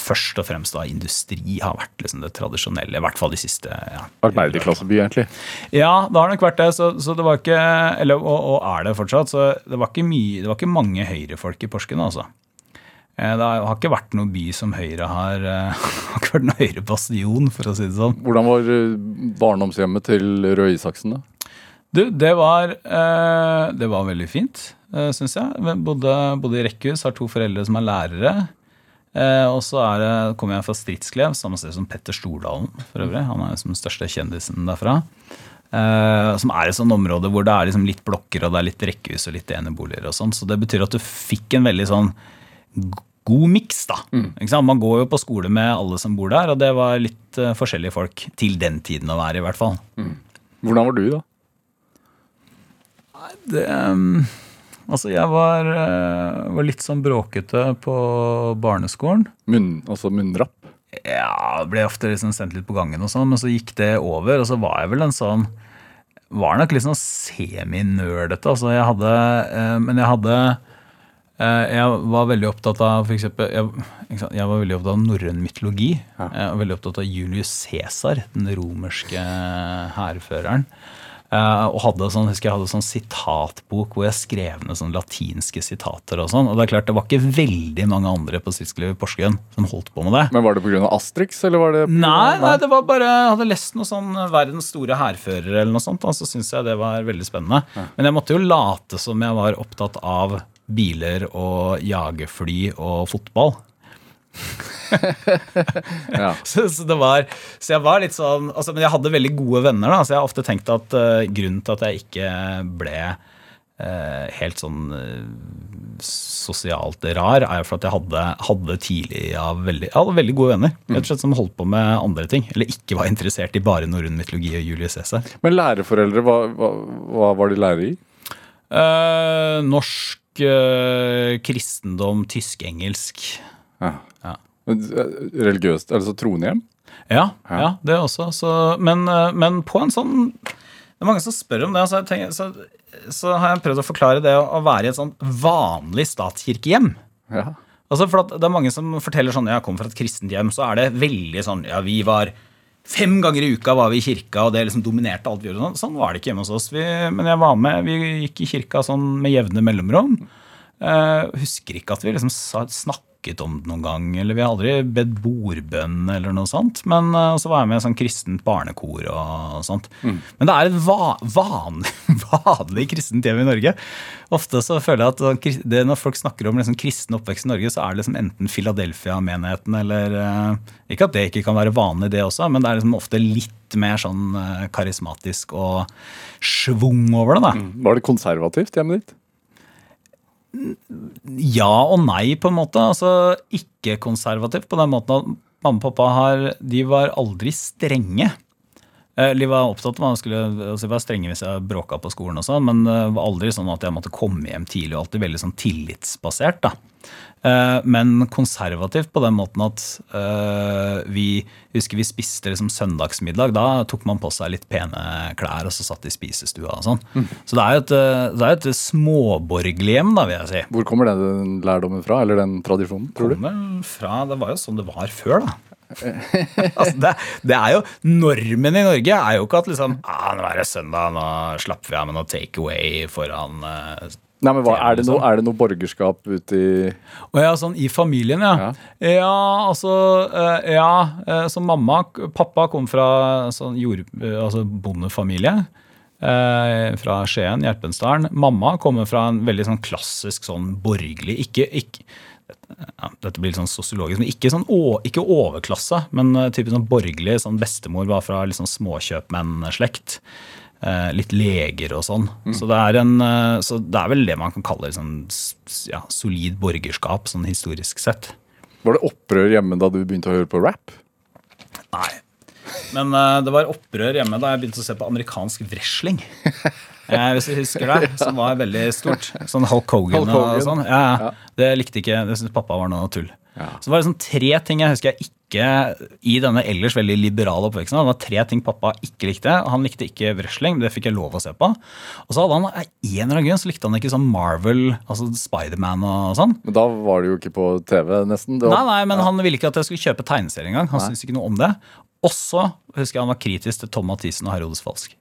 først og fremst da industri, har vært liksom det tradisjonelle. I hvert fall de siste ja, Arbeiderklasseby, egentlig. ja, det har nok vært det. Så, så det var ikke, eller, og, og er det fortsatt. Så det var ikke, mye, det var ikke mange høyrefolk i Porsgrunn, altså. Eh, Det har ikke vært noen by som Høyre har eh, har ikke vært noen Høyre-bastion, for å si det sånn. Hvordan var barndomshjemmet til Røe Isaksen, da? Du, det var, eh, det var veldig fint, eh, syns jeg. Bodde, bodde i rekkehus, har to foreldre som er lærere. Eh, og så er kommer jeg fra Stridsklev, samme sted som Petter Stordalen for øvrig. Han er jo som den største kjendisen derfra. Eh, som er et sånt område hvor det er liksom litt blokker og det er litt rekkehus og litt eneboliger. og sånn, Så det betyr at du fikk en veldig sånn god miks. da. Sant? Man går jo på skole med alle som bor der, og det var litt eh, forskjellige folk til den tiden å være, i hvert fall. Hvordan var du, da? Det, um, altså, jeg var, eh, var litt sånn bråkete på barneskolen. Munn, altså munnrapp? Ja, ble ofte liksom sendt litt på gangen og sånn, men så gikk det over, og så var jeg vel en sånn Var nok litt sånn seminerdete, altså. Jeg hadde eh, Men jeg hadde eh, Jeg var veldig opptatt av for eksempel, jeg, jeg var veldig opptatt av norrøn mytologi. Jeg var veldig opptatt av Julius Cæsar, den romerske hærføreren. Eh, og hadde sånn, husker jeg hadde sånn sitatbok hvor jeg skrev ned sånn latinske sitater. og sånn, og Det er klart det var ikke veldig mange andre på Stridskløv i Porsgrunn som holdt på med det. Men Var det pga. Astrix? eller var det Nei, nei, det var bare Jeg hadde lest noe sånn Verdens store hærfører eller noe sånt, og så syntes jeg det var veldig spennende. Men jeg måtte jo late som jeg var opptatt av biler og jagerfly og fotball. Ja. Så, så det var Så jeg var litt sånn altså, Men jeg hadde veldig gode venner, da, så jeg har ofte tenkt at uh, grunnen til at jeg ikke ble uh, helt sånn uh, sosialt rar, er jo for at jeg hadde, hadde tidlig av veldig, jeg hadde veldig gode venner. Rett og slett Som holdt på med andre ting. Eller ikke var interessert i bare norrøn mytologi og Julius Cæsar. Men læreforeldre, hva, hva, hva var de lærere i? Norsk, kristendom, tysk, engelsk. Ja. Eh, Religiøst, altså tronehjem? Ja, ja. det også. Så, men, eh, men på en sånn Det er mange som spør om det. Så, jeg tenker, så, så har jeg prøvd å forklare det å, å være i et sånn vanlig statskirkehjem. Ja. Altså for at Det er mange som forteller sånn Jeg kommer fra et kristent hjem. Så er det veldig sånn Ja, vi var Fem ganger i uka var vi i kirka, og det liksom dominerte alt vi gjorde. Sånn, sånn var det ikke hjemme hos oss. Vi, men jeg var med, vi gikk i kirka sånn med jevne mellomrom. Uh, husker ikke at vi liksom sa, snakket om det noen gang, eller vi har aldri bedt bordbønn eller noe sånt. Men eh, så var jeg med i sånn kristent barnekor og sånt. Men det er et va vanlig, vanlig kristent hjem i Norge. Ofte så føler jeg at sånn det, når folk snakker om liksom kristen oppvekst i Norge, så er det liksom enten Philadelphia-menigheten eller eh, Ikke at det ikke kan være vanlig, det også, men det er liksom ofte litt mer sånn eh, karismatisk og schwung over det. da. Var det konservativt hjemmet ditt? Ja og nei, på en måte. Altså ikke konservativt på den måten at mamma og pappa har, de var aldri strenge. Eh, De var opptatt av at man skulle altså, var strenge hvis jeg bråka på skolen, og sånn, men det var aldri sånn at jeg måtte komme hjem tidlig. og Alltid veldig sånn tillitsbasert. da. Eh, Men konservativt på den måten at eh, vi husker vi spiste liksom søndagsmiddag. Da tok man på seg litt pene klær og så satt i spisestua og sånn. Så det er jo et, det er et småborgerlig hjem, da, vil jeg si. Hvor kommer den lærdommen fra, eller den tradisjonen, tror du? Fra, Det var jo sånn det var før, da. altså, det, det er jo Normen i Norge er jo ikke at liksom ah, Nå er det søndag, nå slapper vi av med noe takeaway foran uh, Nei, men hva, er, det noe, er det noe borgerskap ute i Å ja, sånn i familien, ja. Ja, altså eh, Ja, eh, så mamma Pappa kom fra sånn jord, altså bondefamilie. Fra Skien, Gjerpensdalen. Mamma kommer fra en veldig sånn klassisk sånn borgerlig Ikke, ikke ja, dette blir litt sånn sosiologisk, men ikke, sånn, å- ikke overklasse, men eh, typisk sånn borgerlig. sånn Bestemor var fra liksom småkjøpmennslekt. Eh, litt leger og sånn. Så, det er en, eh, så det er vel det man kan kalle sånn, ja, solid borgerskap, sånn historisk sett. Var det opprør hjemme da du begynte å høre på rap? Nei. Men uh, det var opprør hjemme da jeg begynte å se på amerikansk wrestling. Eh, hvis du husker det, som var veldig stort. Sånn Hulk Hogan, Hulk Hogan. og sånn. Ja, ja. Det likte ikke, det syntes pappa var noe tull. Så det var liksom tre ting jeg husker jeg ikke i denne ellers veldig liberale oppveksten. Det var tre ting pappa ikke likte. Han likte ikke wrestling, det fikk jeg lov å se på. Og så hadde han en eller annen grunn så likte han ikke sånn Marvel, altså Spiderman og sånn. Men da var det jo ikke på TV, nesten. Var, Nei, nei, men han ville ikke at jeg skulle kjøpe tegneserie engang. Han syntes ikke noe om det. Også husker jeg han var kritisk til Tom Mathisen og Herodes Falsk.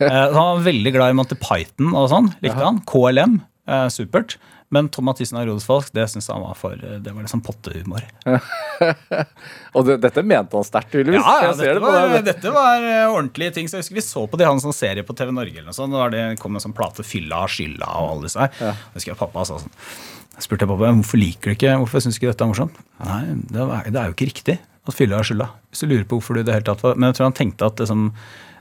Eh, han var veldig glad i Monty Python og sånn, likte han. KLM, eh, supert. Men Tom Mathisen og Rodes Falsk, det syns han var for eh, Det var liksom pottehumor. Og det, dette mente han sterkt, tydeligvis. Ja, ja Jeg ser dette, det på var, dette var eh, ordentlige ting. Så jeg husker Vi så på de hadde en sånn serie på TV Norge. eller noe sånt. Det det kom en sånn plate 'Fylla av skylda' og alle disse her. Jeg husker jeg pappa sa sånn jeg spurte pappa hvorfor liker du ikke, hvorfor syns du ikke dette er morsomt. Nei, det er, det er jo ikke riktig at fylla har skylda. Hvis du lurer på hvorfor du i det hele tatt var Men jeg tror han tenkte at liksom,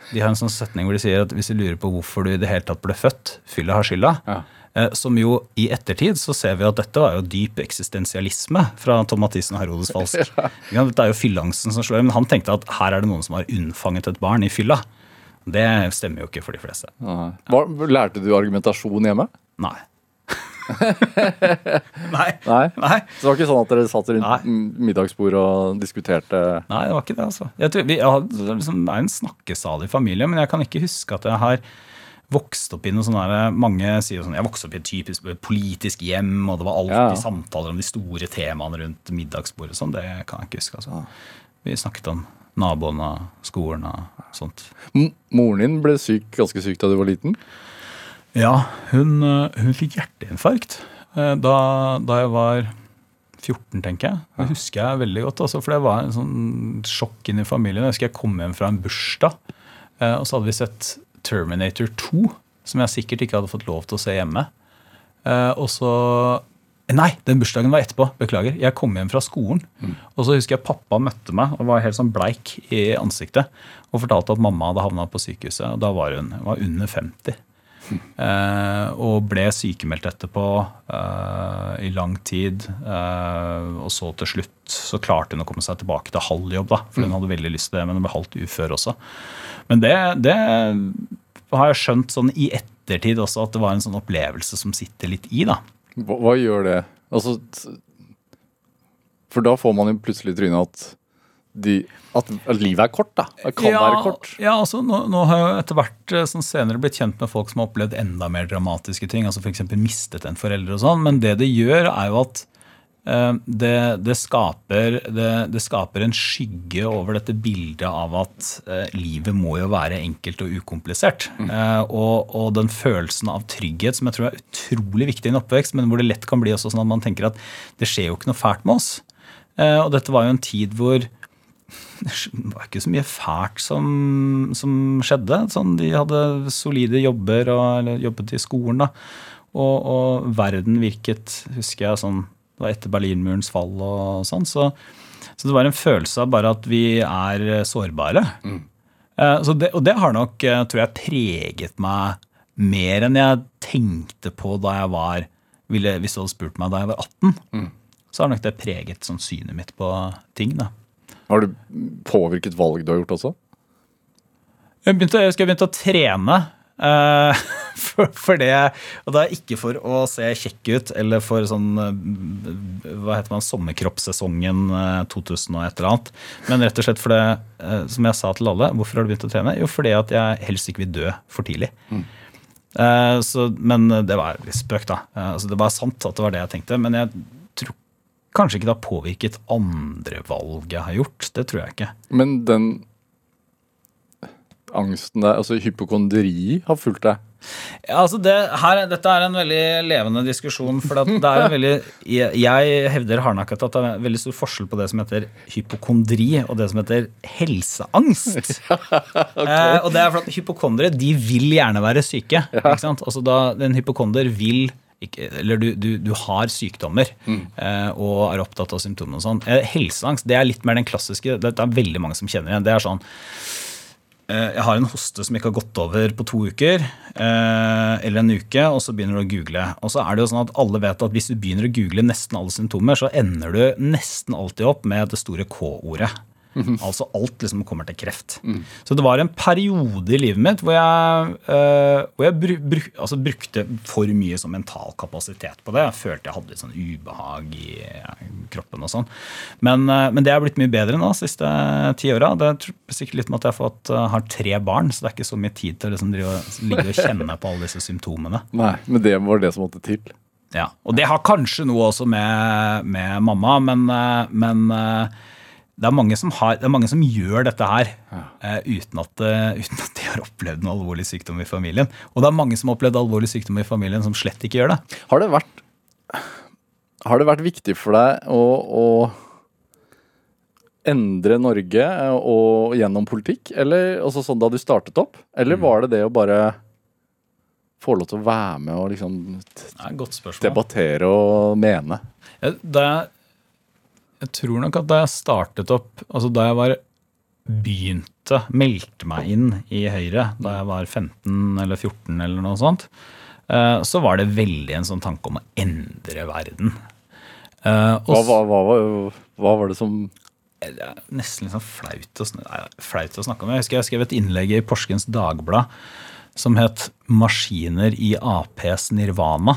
de har en sånn setning hvor de sier at hvis du lurer på hvorfor du i det hele tatt ble født, fylla har skylda. Eh, som jo i ettertid så ser vi at dette var jo dyp eksistensialisme fra Tom Mathisen og Herodes Falsk. Ja, Det er jo fyllangsten som slår, men han tenkte at her er det noen som har unnfanget et barn i fylla. Det stemmer jo ikke for de fleste. Ja. Lærte du argumentasjon hjemme? Nei. Nei. Nei. Nei. Så det var ikke sånn at dere satt rundt Nei. m- middagsbordet og diskuterte Nei, det var ikke det, altså. Jeg tror, vi jeg har, liksom, det er en snakkesalig familie, men jeg kan ikke huske at jeg har vokst opp i noe sånn der, Mange sier sånn Jeg vokste opp i et typisk politisk hjem, og det var alltid Ja. samtaler om de store temaene rundt middagsbordet. og Sånn, det kan jeg ikke huske. altså. Vi snakket om naboene, skolen og sånt. M Moren din ble syk, ganske syk da du var liten. Ja, hun, øh, hun fikk hjerteinfarkt øh, da, da jeg var 14, tenker jeg. Det husker jeg veldig godt, altså, for det var en sånn sjokk inn i familien. Jeg husker jeg kom hjem fra en bursdag, øh, og så hadde vi sett Terminator 2, som jeg sikkert ikke hadde fått lov til å se hjemme. Eh, og så Nei, den bursdagen var etterpå. Beklager. Jeg kom hjem fra skolen. Og så husker jeg pappa møtte meg og var helt sånn bleik i ansiktet. Og fortalte at mamma hadde havna på sykehuset. Og da var hun var under 50. Eh, og ble sykemeldt etterpå eh, i lang tid. Eh, og så til slutt så klarte hun å komme seg tilbake til halv jobb, da, for hun hadde veldig lyst til det, men hun ble halvt ufør også. Men det, det har jeg skjønt sånn i ettertid også, at det var en sånn opplevelse som sitter litt i. da. Hva, hva gjør det? Altså, for da får man jo plutselig trynet at, de, at, livet er kort, da. Det kan være kort. Ja, altså nå, nå har jeg etter hvert eh, sånn senere blitt kjent med folk som har opplevd enda mer dramatiske ting. altså F.eks. mistet en forelder og sånn. Men det det gjør, er jo at eh, det, det, skaper, det, det skaper en skygge over dette bildet av at eh, livet må jo være enkelt og ukomplisert. Eh, og, og den følelsen av trygghet som jeg tror er utrolig viktig i en oppvekst, men hvor det lett kan bli også sånn at man tenker at det skjer jo ikke noe fælt med oss. Eh, og dette var jo en tid hvor det var ikke så mye fælt som, som skjedde. Sånn, de hadde solide jobber og eller jobbet i skolen. Da. Og, og verden virket, husker jeg, sånn Det var etter Berlinmurens fall og sånn. Så, så det var en følelse av bare at vi er sårbare. Eh, Så det, og det har nok, eh, tror jeg, preget meg mer enn jeg tenkte på da jeg var ville, Hvis du hadde spurt meg da jeg var 18, så har nok det preget sånn synet mitt på ting. da. Har du påvirket valg du har gjort også? Jeg begynte, jeg husker jeg begynte å trene. Uh, for, for det, og det er ikke for å se kjekk ut eller for sånn eh, hva heter man, sommerkroppssesongen eh, 2000 og et eller annet. Men rett og slett for det, uh, som jeg sa til alle, hvorfor har du begynt å trene? Jo, fordi at jeg helst ikke vil dø for tidlig. Eh, så, men det var litt spøk, da. Eh, altså, det var sant at det var det jeg tenkte. Men jeg tror kanskje ikke det har påvirket andre valg jeg har gjort. Det tror jeg ikke. Men den angsten der, altså hypokondri, har fulgt deg? Ja, altså det, her, dette er en veldig levende diskusjon. For det er en veldig, jeg, jeg hevder hardnakket at det er en veldig stor forskjell på det som heter hypokondri, og det som heter helseangst. eh, og det er for at Hypokondere de vil gjerne være syke. ikke sant? Altså da En hypokonder vil ikke, eller du, du, du har sykdommer eh, og er opptatt av symptomene og sånn. Eh, helseangst det er litt mer den klassiske. Det er veldig mange som kjenner igjen. Det er sånn Eh, jeg har en hoste som ikke har gått over på to uker, eller en uke, og så begynner du å google. Og så er det jo sånn at alle vet at hvis du begynner å google nesten alle symptomer, så ender du nesten alltid opp med det store K-ordet. Altså alt liksom kommer til kreft. Så det var en periode i livet mitt hvor jeg, eh, hvor jeg bru, bru, altså brukte for mye sånn mental kapasitet på det. Jeg følte jeg hadde litt sånn ubehag i kroppen og sånn. Men, eh, men det er blitt mye bedre nå de siste ti åra. Det er sikkert litt med at jeg har, fått, uh, har tre barn, så det er ikke så mye tid til å liksom ligge og kjenne på alle disse symptomene. Nei, men det var det som måtte til. Ja, Og det har kanskje noe også med, med mamma, men, eh, men eh, det, er mange som har, det er mange som gjør dette her eh, uten, at, uh, uten at de har opplevd noe alvorlig sykdom i familien. Og det er mange som har opplevd alvorlig sykdom i familien som slett ikke gjør det. Har det vært, har det vært viktig for deg å, å endre Norge eh, og gjennom politikk, eller også sånn da du startet opp? Eller var det det å bare få lov til å være med og liksom godt debattere og mene? Da jeg, jeg tror nok at da jeg startet opp, altså da jeg var begynte, meldte meg inn i Høyre da jeg var 15 eller 14 eller noe sånt, eh, så var det veldig en sånn tanke om å endre verden. Eh, Hva, hva, hva, hva var det som det er nesten litt sånn flaut å, nei, flaut å snakke om. Jeg husker jeg skrev et innlegg i Porskens Dagblad som het 'Maskiner i Aps Nirvana'.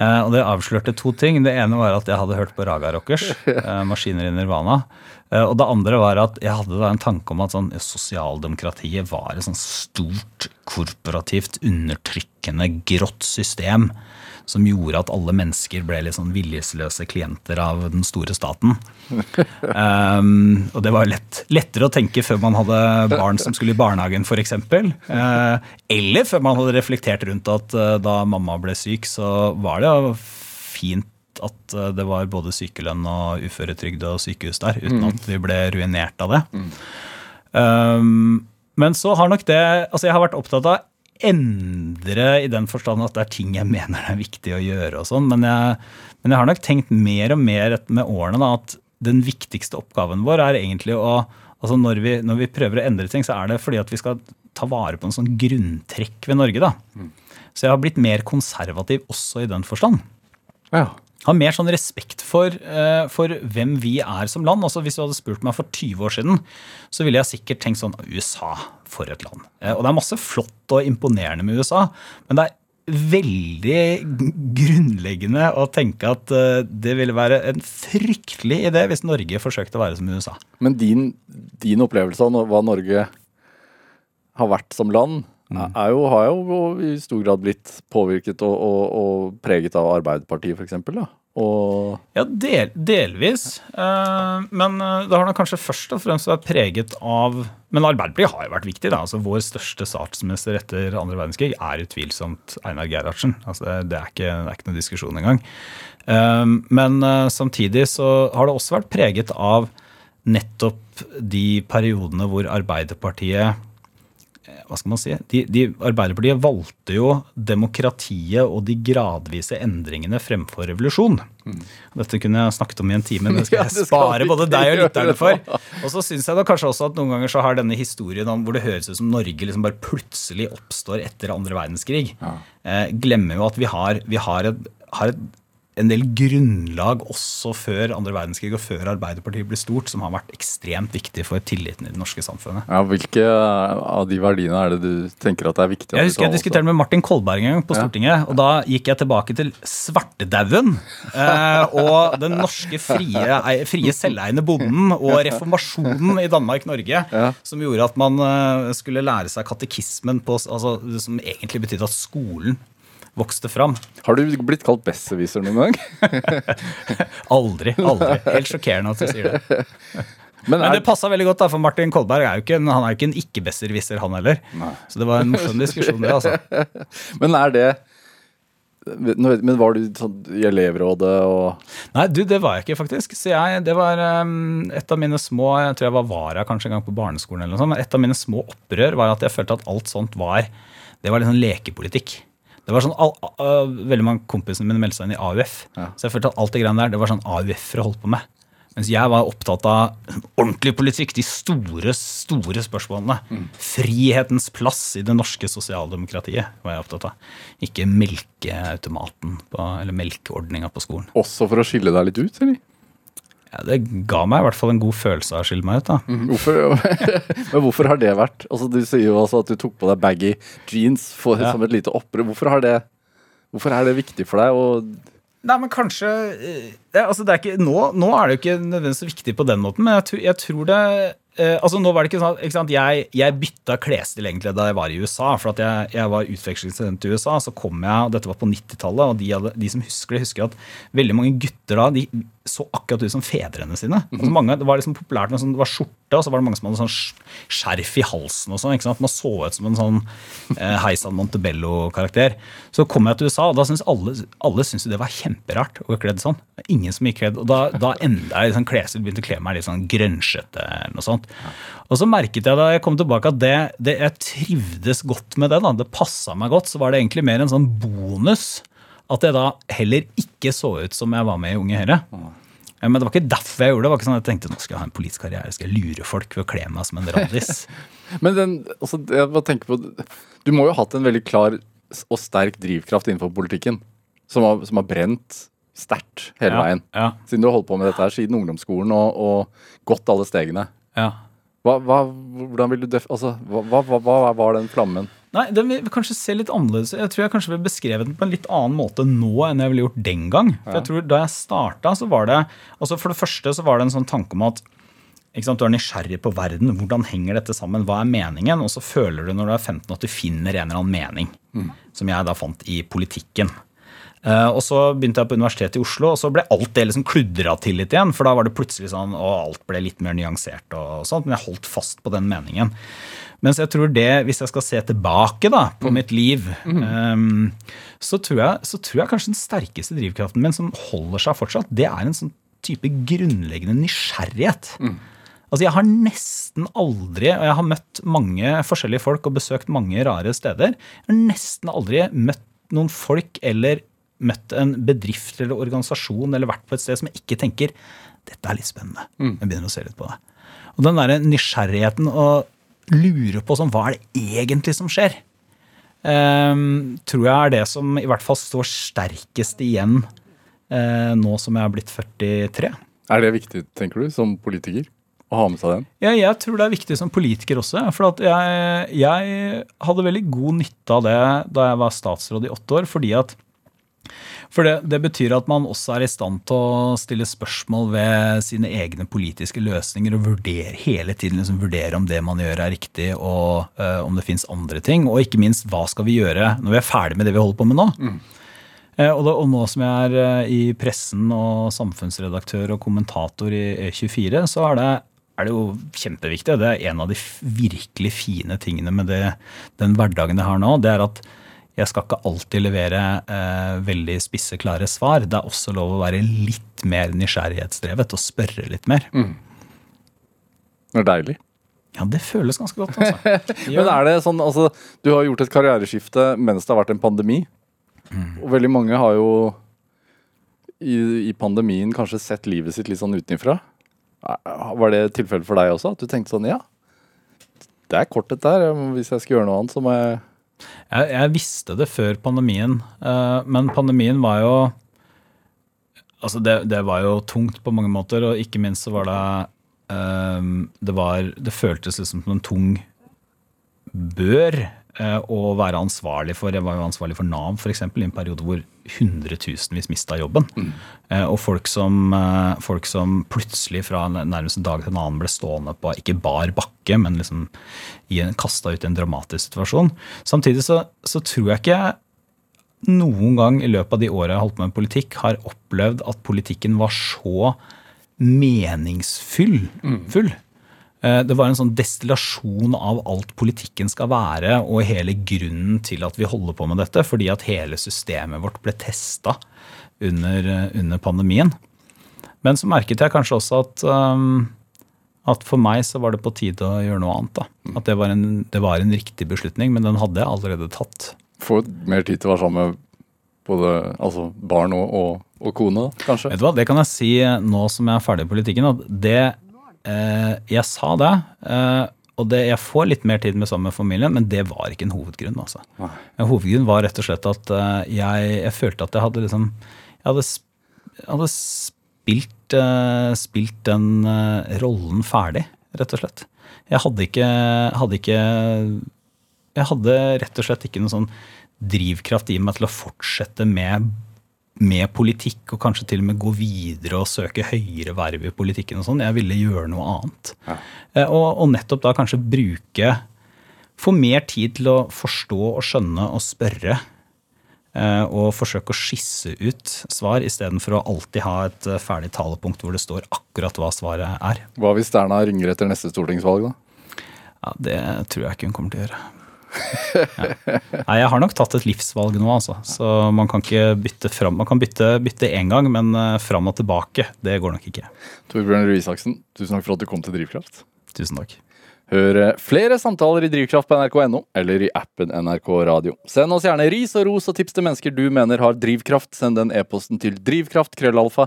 Eh, og Det avslørte to ting. Det ene var at jeg hadde hørt på Raga Rockers. Eh, 'Maskiner i Nirvana'. Eh, og det andre var at jeg hadde da en tanke om at sånn, sosialdemokratiet var et sånn stort, korporativt, undertrykkende, grått system som gjorde at alle mennesker ble litt sånn viljesløse klienter av den store staten. Um, og det var lett, lettere å tenke før man hadde barn som skulle i barnehagen f.eks. Uh, eller før man hadde reflektert rundt at uh, da mamma ble syk, så var det jo fint at uh, det var både sykelønn og uføretrygd og sykehus der, uten at vi ble ruinert av det. Um, men så har nok det Altså, jeg har vært opptatt av endre i den forstand at det er ting jeg mener er viktig å gjøre og sånn, men jeg, men jeg har nok tenkt mer og mer med årene da, at den viktigste oppgaven vår er egentlig å Altså når vi, når vi prøver å endre ting, så er det fordi at vi skal ta vare på en sånn grunntrekk ved Norge. da. Så jeg har blitt mer konservativ også i den forstand Ja. Har mer sånn respekt for, uh, for hvem vi er som land. Altså Hvis du hadde spurt meg for 20 år siden, så ville jeg sikkert tenkt sånn USA, for et land. Uh, og det er masse flott og imponerende med USA, men det er veldig grunnleggende å tenke at uh, det ville være en fryktelig idé hvis Norge forsøkte å være som USA. Men din, din opplevelse av hva Norge har vært som land. Er jo, har jo i stor grad blitt påvirket og, og, og preget av Arbeiderpartiet, f.eks. Og Ja, del, delvis. Eh, men eh, det har nok kanskje først og fremst vært preget av Men Arbeiderpartiet har jo vært viktig. da, altså Vår største statsminister etter andre verdenskrig er utvilsomt Einar Gerhardsen. altså Det, det, er, ikke, det er ikke noen diskusjon engang. Eh, men eh, samtidig så har det også vært preget av nettopp de periodene hvor Arbeiderpartiet hva skal man si? De, de, Arbeiderpartiet valgte jo demokratiet og de gradvise endringene fremfor revolusjon. Dette kunne jeg snakket om i en time, men det skal Ja, jeg det skal spare både deg og lytterne for. Og så syns jeg da kanskje også at noen ganger så har denne historien om hvor det høres ut som Norge liksom bare plutselig oppstår etter andre verdenskrig, eh, glemmer jo at vi har, vi har, et, har et, en del grunnlag også før andre verdenskrig og før Arbeiderpartiet ble stort, som har vært ekstremt viktig for tilliten i det norske samfunnet. ja, hvilke av de verdiene er det du tenker at det er viktig? Jeg husker jeg diskuterte med Martin Kolberg en gang på Ja. Stortinget. og Da gikk jeg tilbake til svartedauden eh, og den norske frie, frie selveiende bonden og reformasjonen i Danmark-Norge, Ja. som gjorde at man eh, skulle lære seg katekismen, på, altså, som egentlig betydde at skolen vokste fram. Har du blitt kalt besserwisser noen gang? Aldri. aldri. Helt sjokkerende at du sier det. Men Men er, det passa veldig godt, da, for Martin Kolberg er jo ikke en, han er jo ikke en ikke-besserwisser, han heller. Så det var en morsom diskusjon, det. altså. men er det Men var du sånn i elevrådet og Nei, du, det var jeg ikke, faktisk. Så jeg, det var um, et av mine små Jeg tror jeg var vara kanskje en gang på barneskolen. eller noe sånt, men Et av mine små opprør var at jeg følte at alt sånt var Det var sånn lekepolitikk. Det var sånn, all, uh, Veldig mange kompisene mine meldte seg inn i AUF. Så jeg følte at alt det greiene der, det var sånn AUF-ere holdt på med. Mens jeg var opptatt av ordentlig politikk, de store, store spørsmålene. Frihetens plass i det norske sosialdemokratiet var jeg opptatt av. Ikke melkeautomaten på, eller melkeordninga på skolen. også for å skille deg litt ut, eller? Ja, det ga meg i hvert fall en god følelse av å skille meg ut. da. Hvorfor, men hvorfor har det vært? Altså, du sier jo altså at du tok på deg baggy jeans for, Ja. som et lite opprør. Hvorfor, hvorfor er det viktig for deg? Og Nei, men kanskje eh, det, altså det er ikke, nå, nå er det jo ikke nødvendigvis viktig på den måten, men jeg, jeg tror det eh, altså nå var det ikke sånn, ikke sant, Jeg, jeg bytta klesstil egentlig da jeg var i USA. For at jeg, jeg var utvekslingsstudent i USA. Så kom jeg, og dette var på 90-tallet, og de, de som husker det, husker at veldig mange gutter da de så akkurat ut som fedrene sine. Altså mange, det var liksom populært med sånn, det var skjorte, og så var det mange som hadde sånn skjerf i halsen. og sånn, ikke sant? Man så ut som en sånn eh, Heisan Montebello-karakter. Så kom jeg til USA, og da syntes alle, alle syntes det var kjemperart å kledd sånn. Ingen som gikk kledd, og Da, da enda jeg liksom klesstil, begynte å kle meg litt sånn grønsjete. eller noe sånt. Og så merket jeg da jeg kom tilbake at det, det, jeg trivdes godt med det. da, Det passa meg godt. Så var det egentlig mer en sånn bonus at jeg da heller ikke så ut som jeg var med i Unge Høyre. Men det var ikke derfor jeg gjorde det. Det var ikke sånn at jeg tenkte nå skal jeg ha en politisk karriere, skal jeg lure folk ved å kle meg som en randis. Men den, altså, jeg bare tenker på Du må jo ha hatt en veldig klar og sterk drivkraft innenfor politikken. Som har, som har brent sterkt hele Ja, veien. ja. Siden du har holdt på med dette her siden ungdomsskolen og, og gått alle stegene. Ja. Hva, hva, hvordan vil du def altså, hva, hva, hva var den flammen? Nei, Den vil kanskje se litt annerledes Jeg tror jeg kanskje vil beskrevet den på en litt annen måte nå enn jeg ville gjort den gang. For jeg tror Da jeg starta, så var det altså For det første så var det en sånn tanke om at sant, du er nysgjerrig på verden. Hvordan henger dette sammen? Hva er meningen? Og så føler du når du er 15 at du finner en eller annen mening. Som jeg da fant i politikken. Uh, og så begynte jeg på Universitetet i Oslo, og så ble alt det liksom kludra til litt igjen. For da var det plutselig sånn, og alt ble litt mer nyansert og sånt. Men jeg holdt fast på den meningen. Mens jeg tror det, hvis jeg skal se tilbake da, på mitt liv, um, så, tror jeg, så tror jeg kanskje den sterkeste drivkraften min, som holder seg fortsatt, det er en sånn type grunnleggende nysgjerrighet. Altså Jeg har nesten aldri, og jeg har møtt mange forskjellige folk og besøkt mange rare steder, jeg har nesten aldri møtt noen folk eller møtt en bedrift eller organisasjon eller vært på et sted som jeg ikke tenker dette er litt spennende. Jeg begynner å se litt på det. Og den der nysgjerrigheten og lure på sånn, hva er det egentlig som skjer, um, tror jeg er det som i hvert fall står sterkest igjen uh, nå som jeg har blitt 43. Er det viktig, tenker du, som politiker? Å ha med seg den? Ja, jeg tror det er viktig som politiker også. For at jeg, jeg hadde veldig god nytte av det da jeg var statsråd i åtte år. fordi at for det, det betyr at man også er i stand til å stille spørsmål ved sine egne politiske løsninger og vurdere hele tiden liksom vurdere om det man gjør er riktig, og uh, om det fins andre ting. Og ikke minst hva skal vi gjøre når vi er ferdig med det vi holder på med nå. Eh, Og, da, og nå som jeg er uh, i pressen og samfunnsredaktør og kommentator i E24, så er det, er det jo kjempeviktig. Det er en av de virkelig fine tingene med det, den hverdagen jeg har nå. Det er at jeg skal ikke alltid levere eh, veldig spisse, klare svar. Det er også lov å være litt mer nysgjerrighetsdrevet og spørre litt mer. Det er deilig. Ja, det føles ganske godt, altså. Men er det sånn, altså, Du har gjort et karriereskifte mens det har vært en pandemi. Og veldig mange har jo i, i pandemien kanskje sett livet sitt litt sånn utenfra. Var det tilfellet for deg også? At du tenkte sånn ja, det er kort dette her. Hvis jeg skal gjøre noe annet, så må jeg Jeg, jeg visste det før pandemien, eh, men pandemien var jo Altså, det, det var jo tungt på mange måter, og ikke minst så var det eh, Det var Det føltes liksom som en tung bør eh, å være ansvarlig for. Jeg var jo ansvarlig for Nav, f.eks., i en periode hvor hundretusenvis mista jobben. Mm. Og folk som, eh, folk som plutselig fra nærmest en dag til en annen ble stående på ikke bar bakke, men liksom kasta ut i en dramatisk situasjon. Samtidig så, så tror jeg ikke noen gang i løpet av de åra jeg har holdt på med politikk, har opplevd at politikken var så meningsfull. Full. Eh, Det var en sånn destillasjon av alt politikken skal være, og hele grunnen til at vi holder på med dette, fordi at hele systemet vårt ble testa under, eh, under pandemien. Men så merket jeg kanskje også at, um, at for meg så var det på tide å gjøre noe annet. da. At det var, en, det var en riktig beslutning, men den hadde jeg allerede tatt. Få mer tid til å være sammen med både altså barn og, og, og kone, kanskje? Vet du hva, Det kan jeg si nå som jeg er ferdig i politikken. at det, eh, Jeg sa det, eh, og det, jeg får litt mer tid med sammen med familien, men det var ikke en hovedgrunn. altså. En hovedgrunn var rett og slett at eh, jeg, jeg følte at jeg hadde liksom Jeg hadde, jeg hadde spilt, eh, spilt den eh, rollen ferdig, rett og slett. Jeg hadde ikke, hadde ikke Jeg hadde rett og slett ikke noen sånn drivkraft i meg til å fortsette med med politikk, og kanskje til og med gå videre og søke høyere verv i politikken og sånn. Jeg ville gjøre noe annet. Ja. Og, og nettopp da kanskje bruke Få mer tid til å forstå og skjønne og spørre. eh, Og forsøke å skisse ut svar, istedenfor å alltid ha et eh, ferdig talepunkt hvor det står akkurat hva svaret er. Hva hvis Erna ringer etter neste stortingsvalg, da? Ja, Det tror jeg ikke hun kommer til å gjøre. Ja. Nei, jeg har nok tatt et livsvalg nå, altså. Så man kan ikke bytte fram. Man kan bytte, bytte én gang, men eh, fram og tilbake, det går nok ikke. Torbjørn Røe Isaksen, tusen takk for at du kom til Drivkraft. Tusen takk. Hør flere samtaler i Drivkraft på nrk.no eller i appen NRK Radio. Send oss gjerne ris og ros og tips til mennesker du mener har drivkraft. Send den e-posten til drivkraft.krøllalfa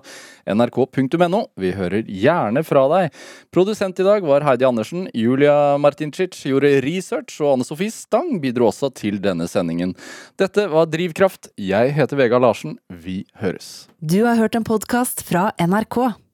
nrk.no. Vi hører gjerne fra deg. Produsent i dag var Heidi Andersen. Julia Martincic gjorde research, og Anne Sofie Stang bidro også til denne sendingen. Dette var Drivkraft. Jeg heter Vegard Larsen. Vi høres. Du har hørt en podkast fra NRK.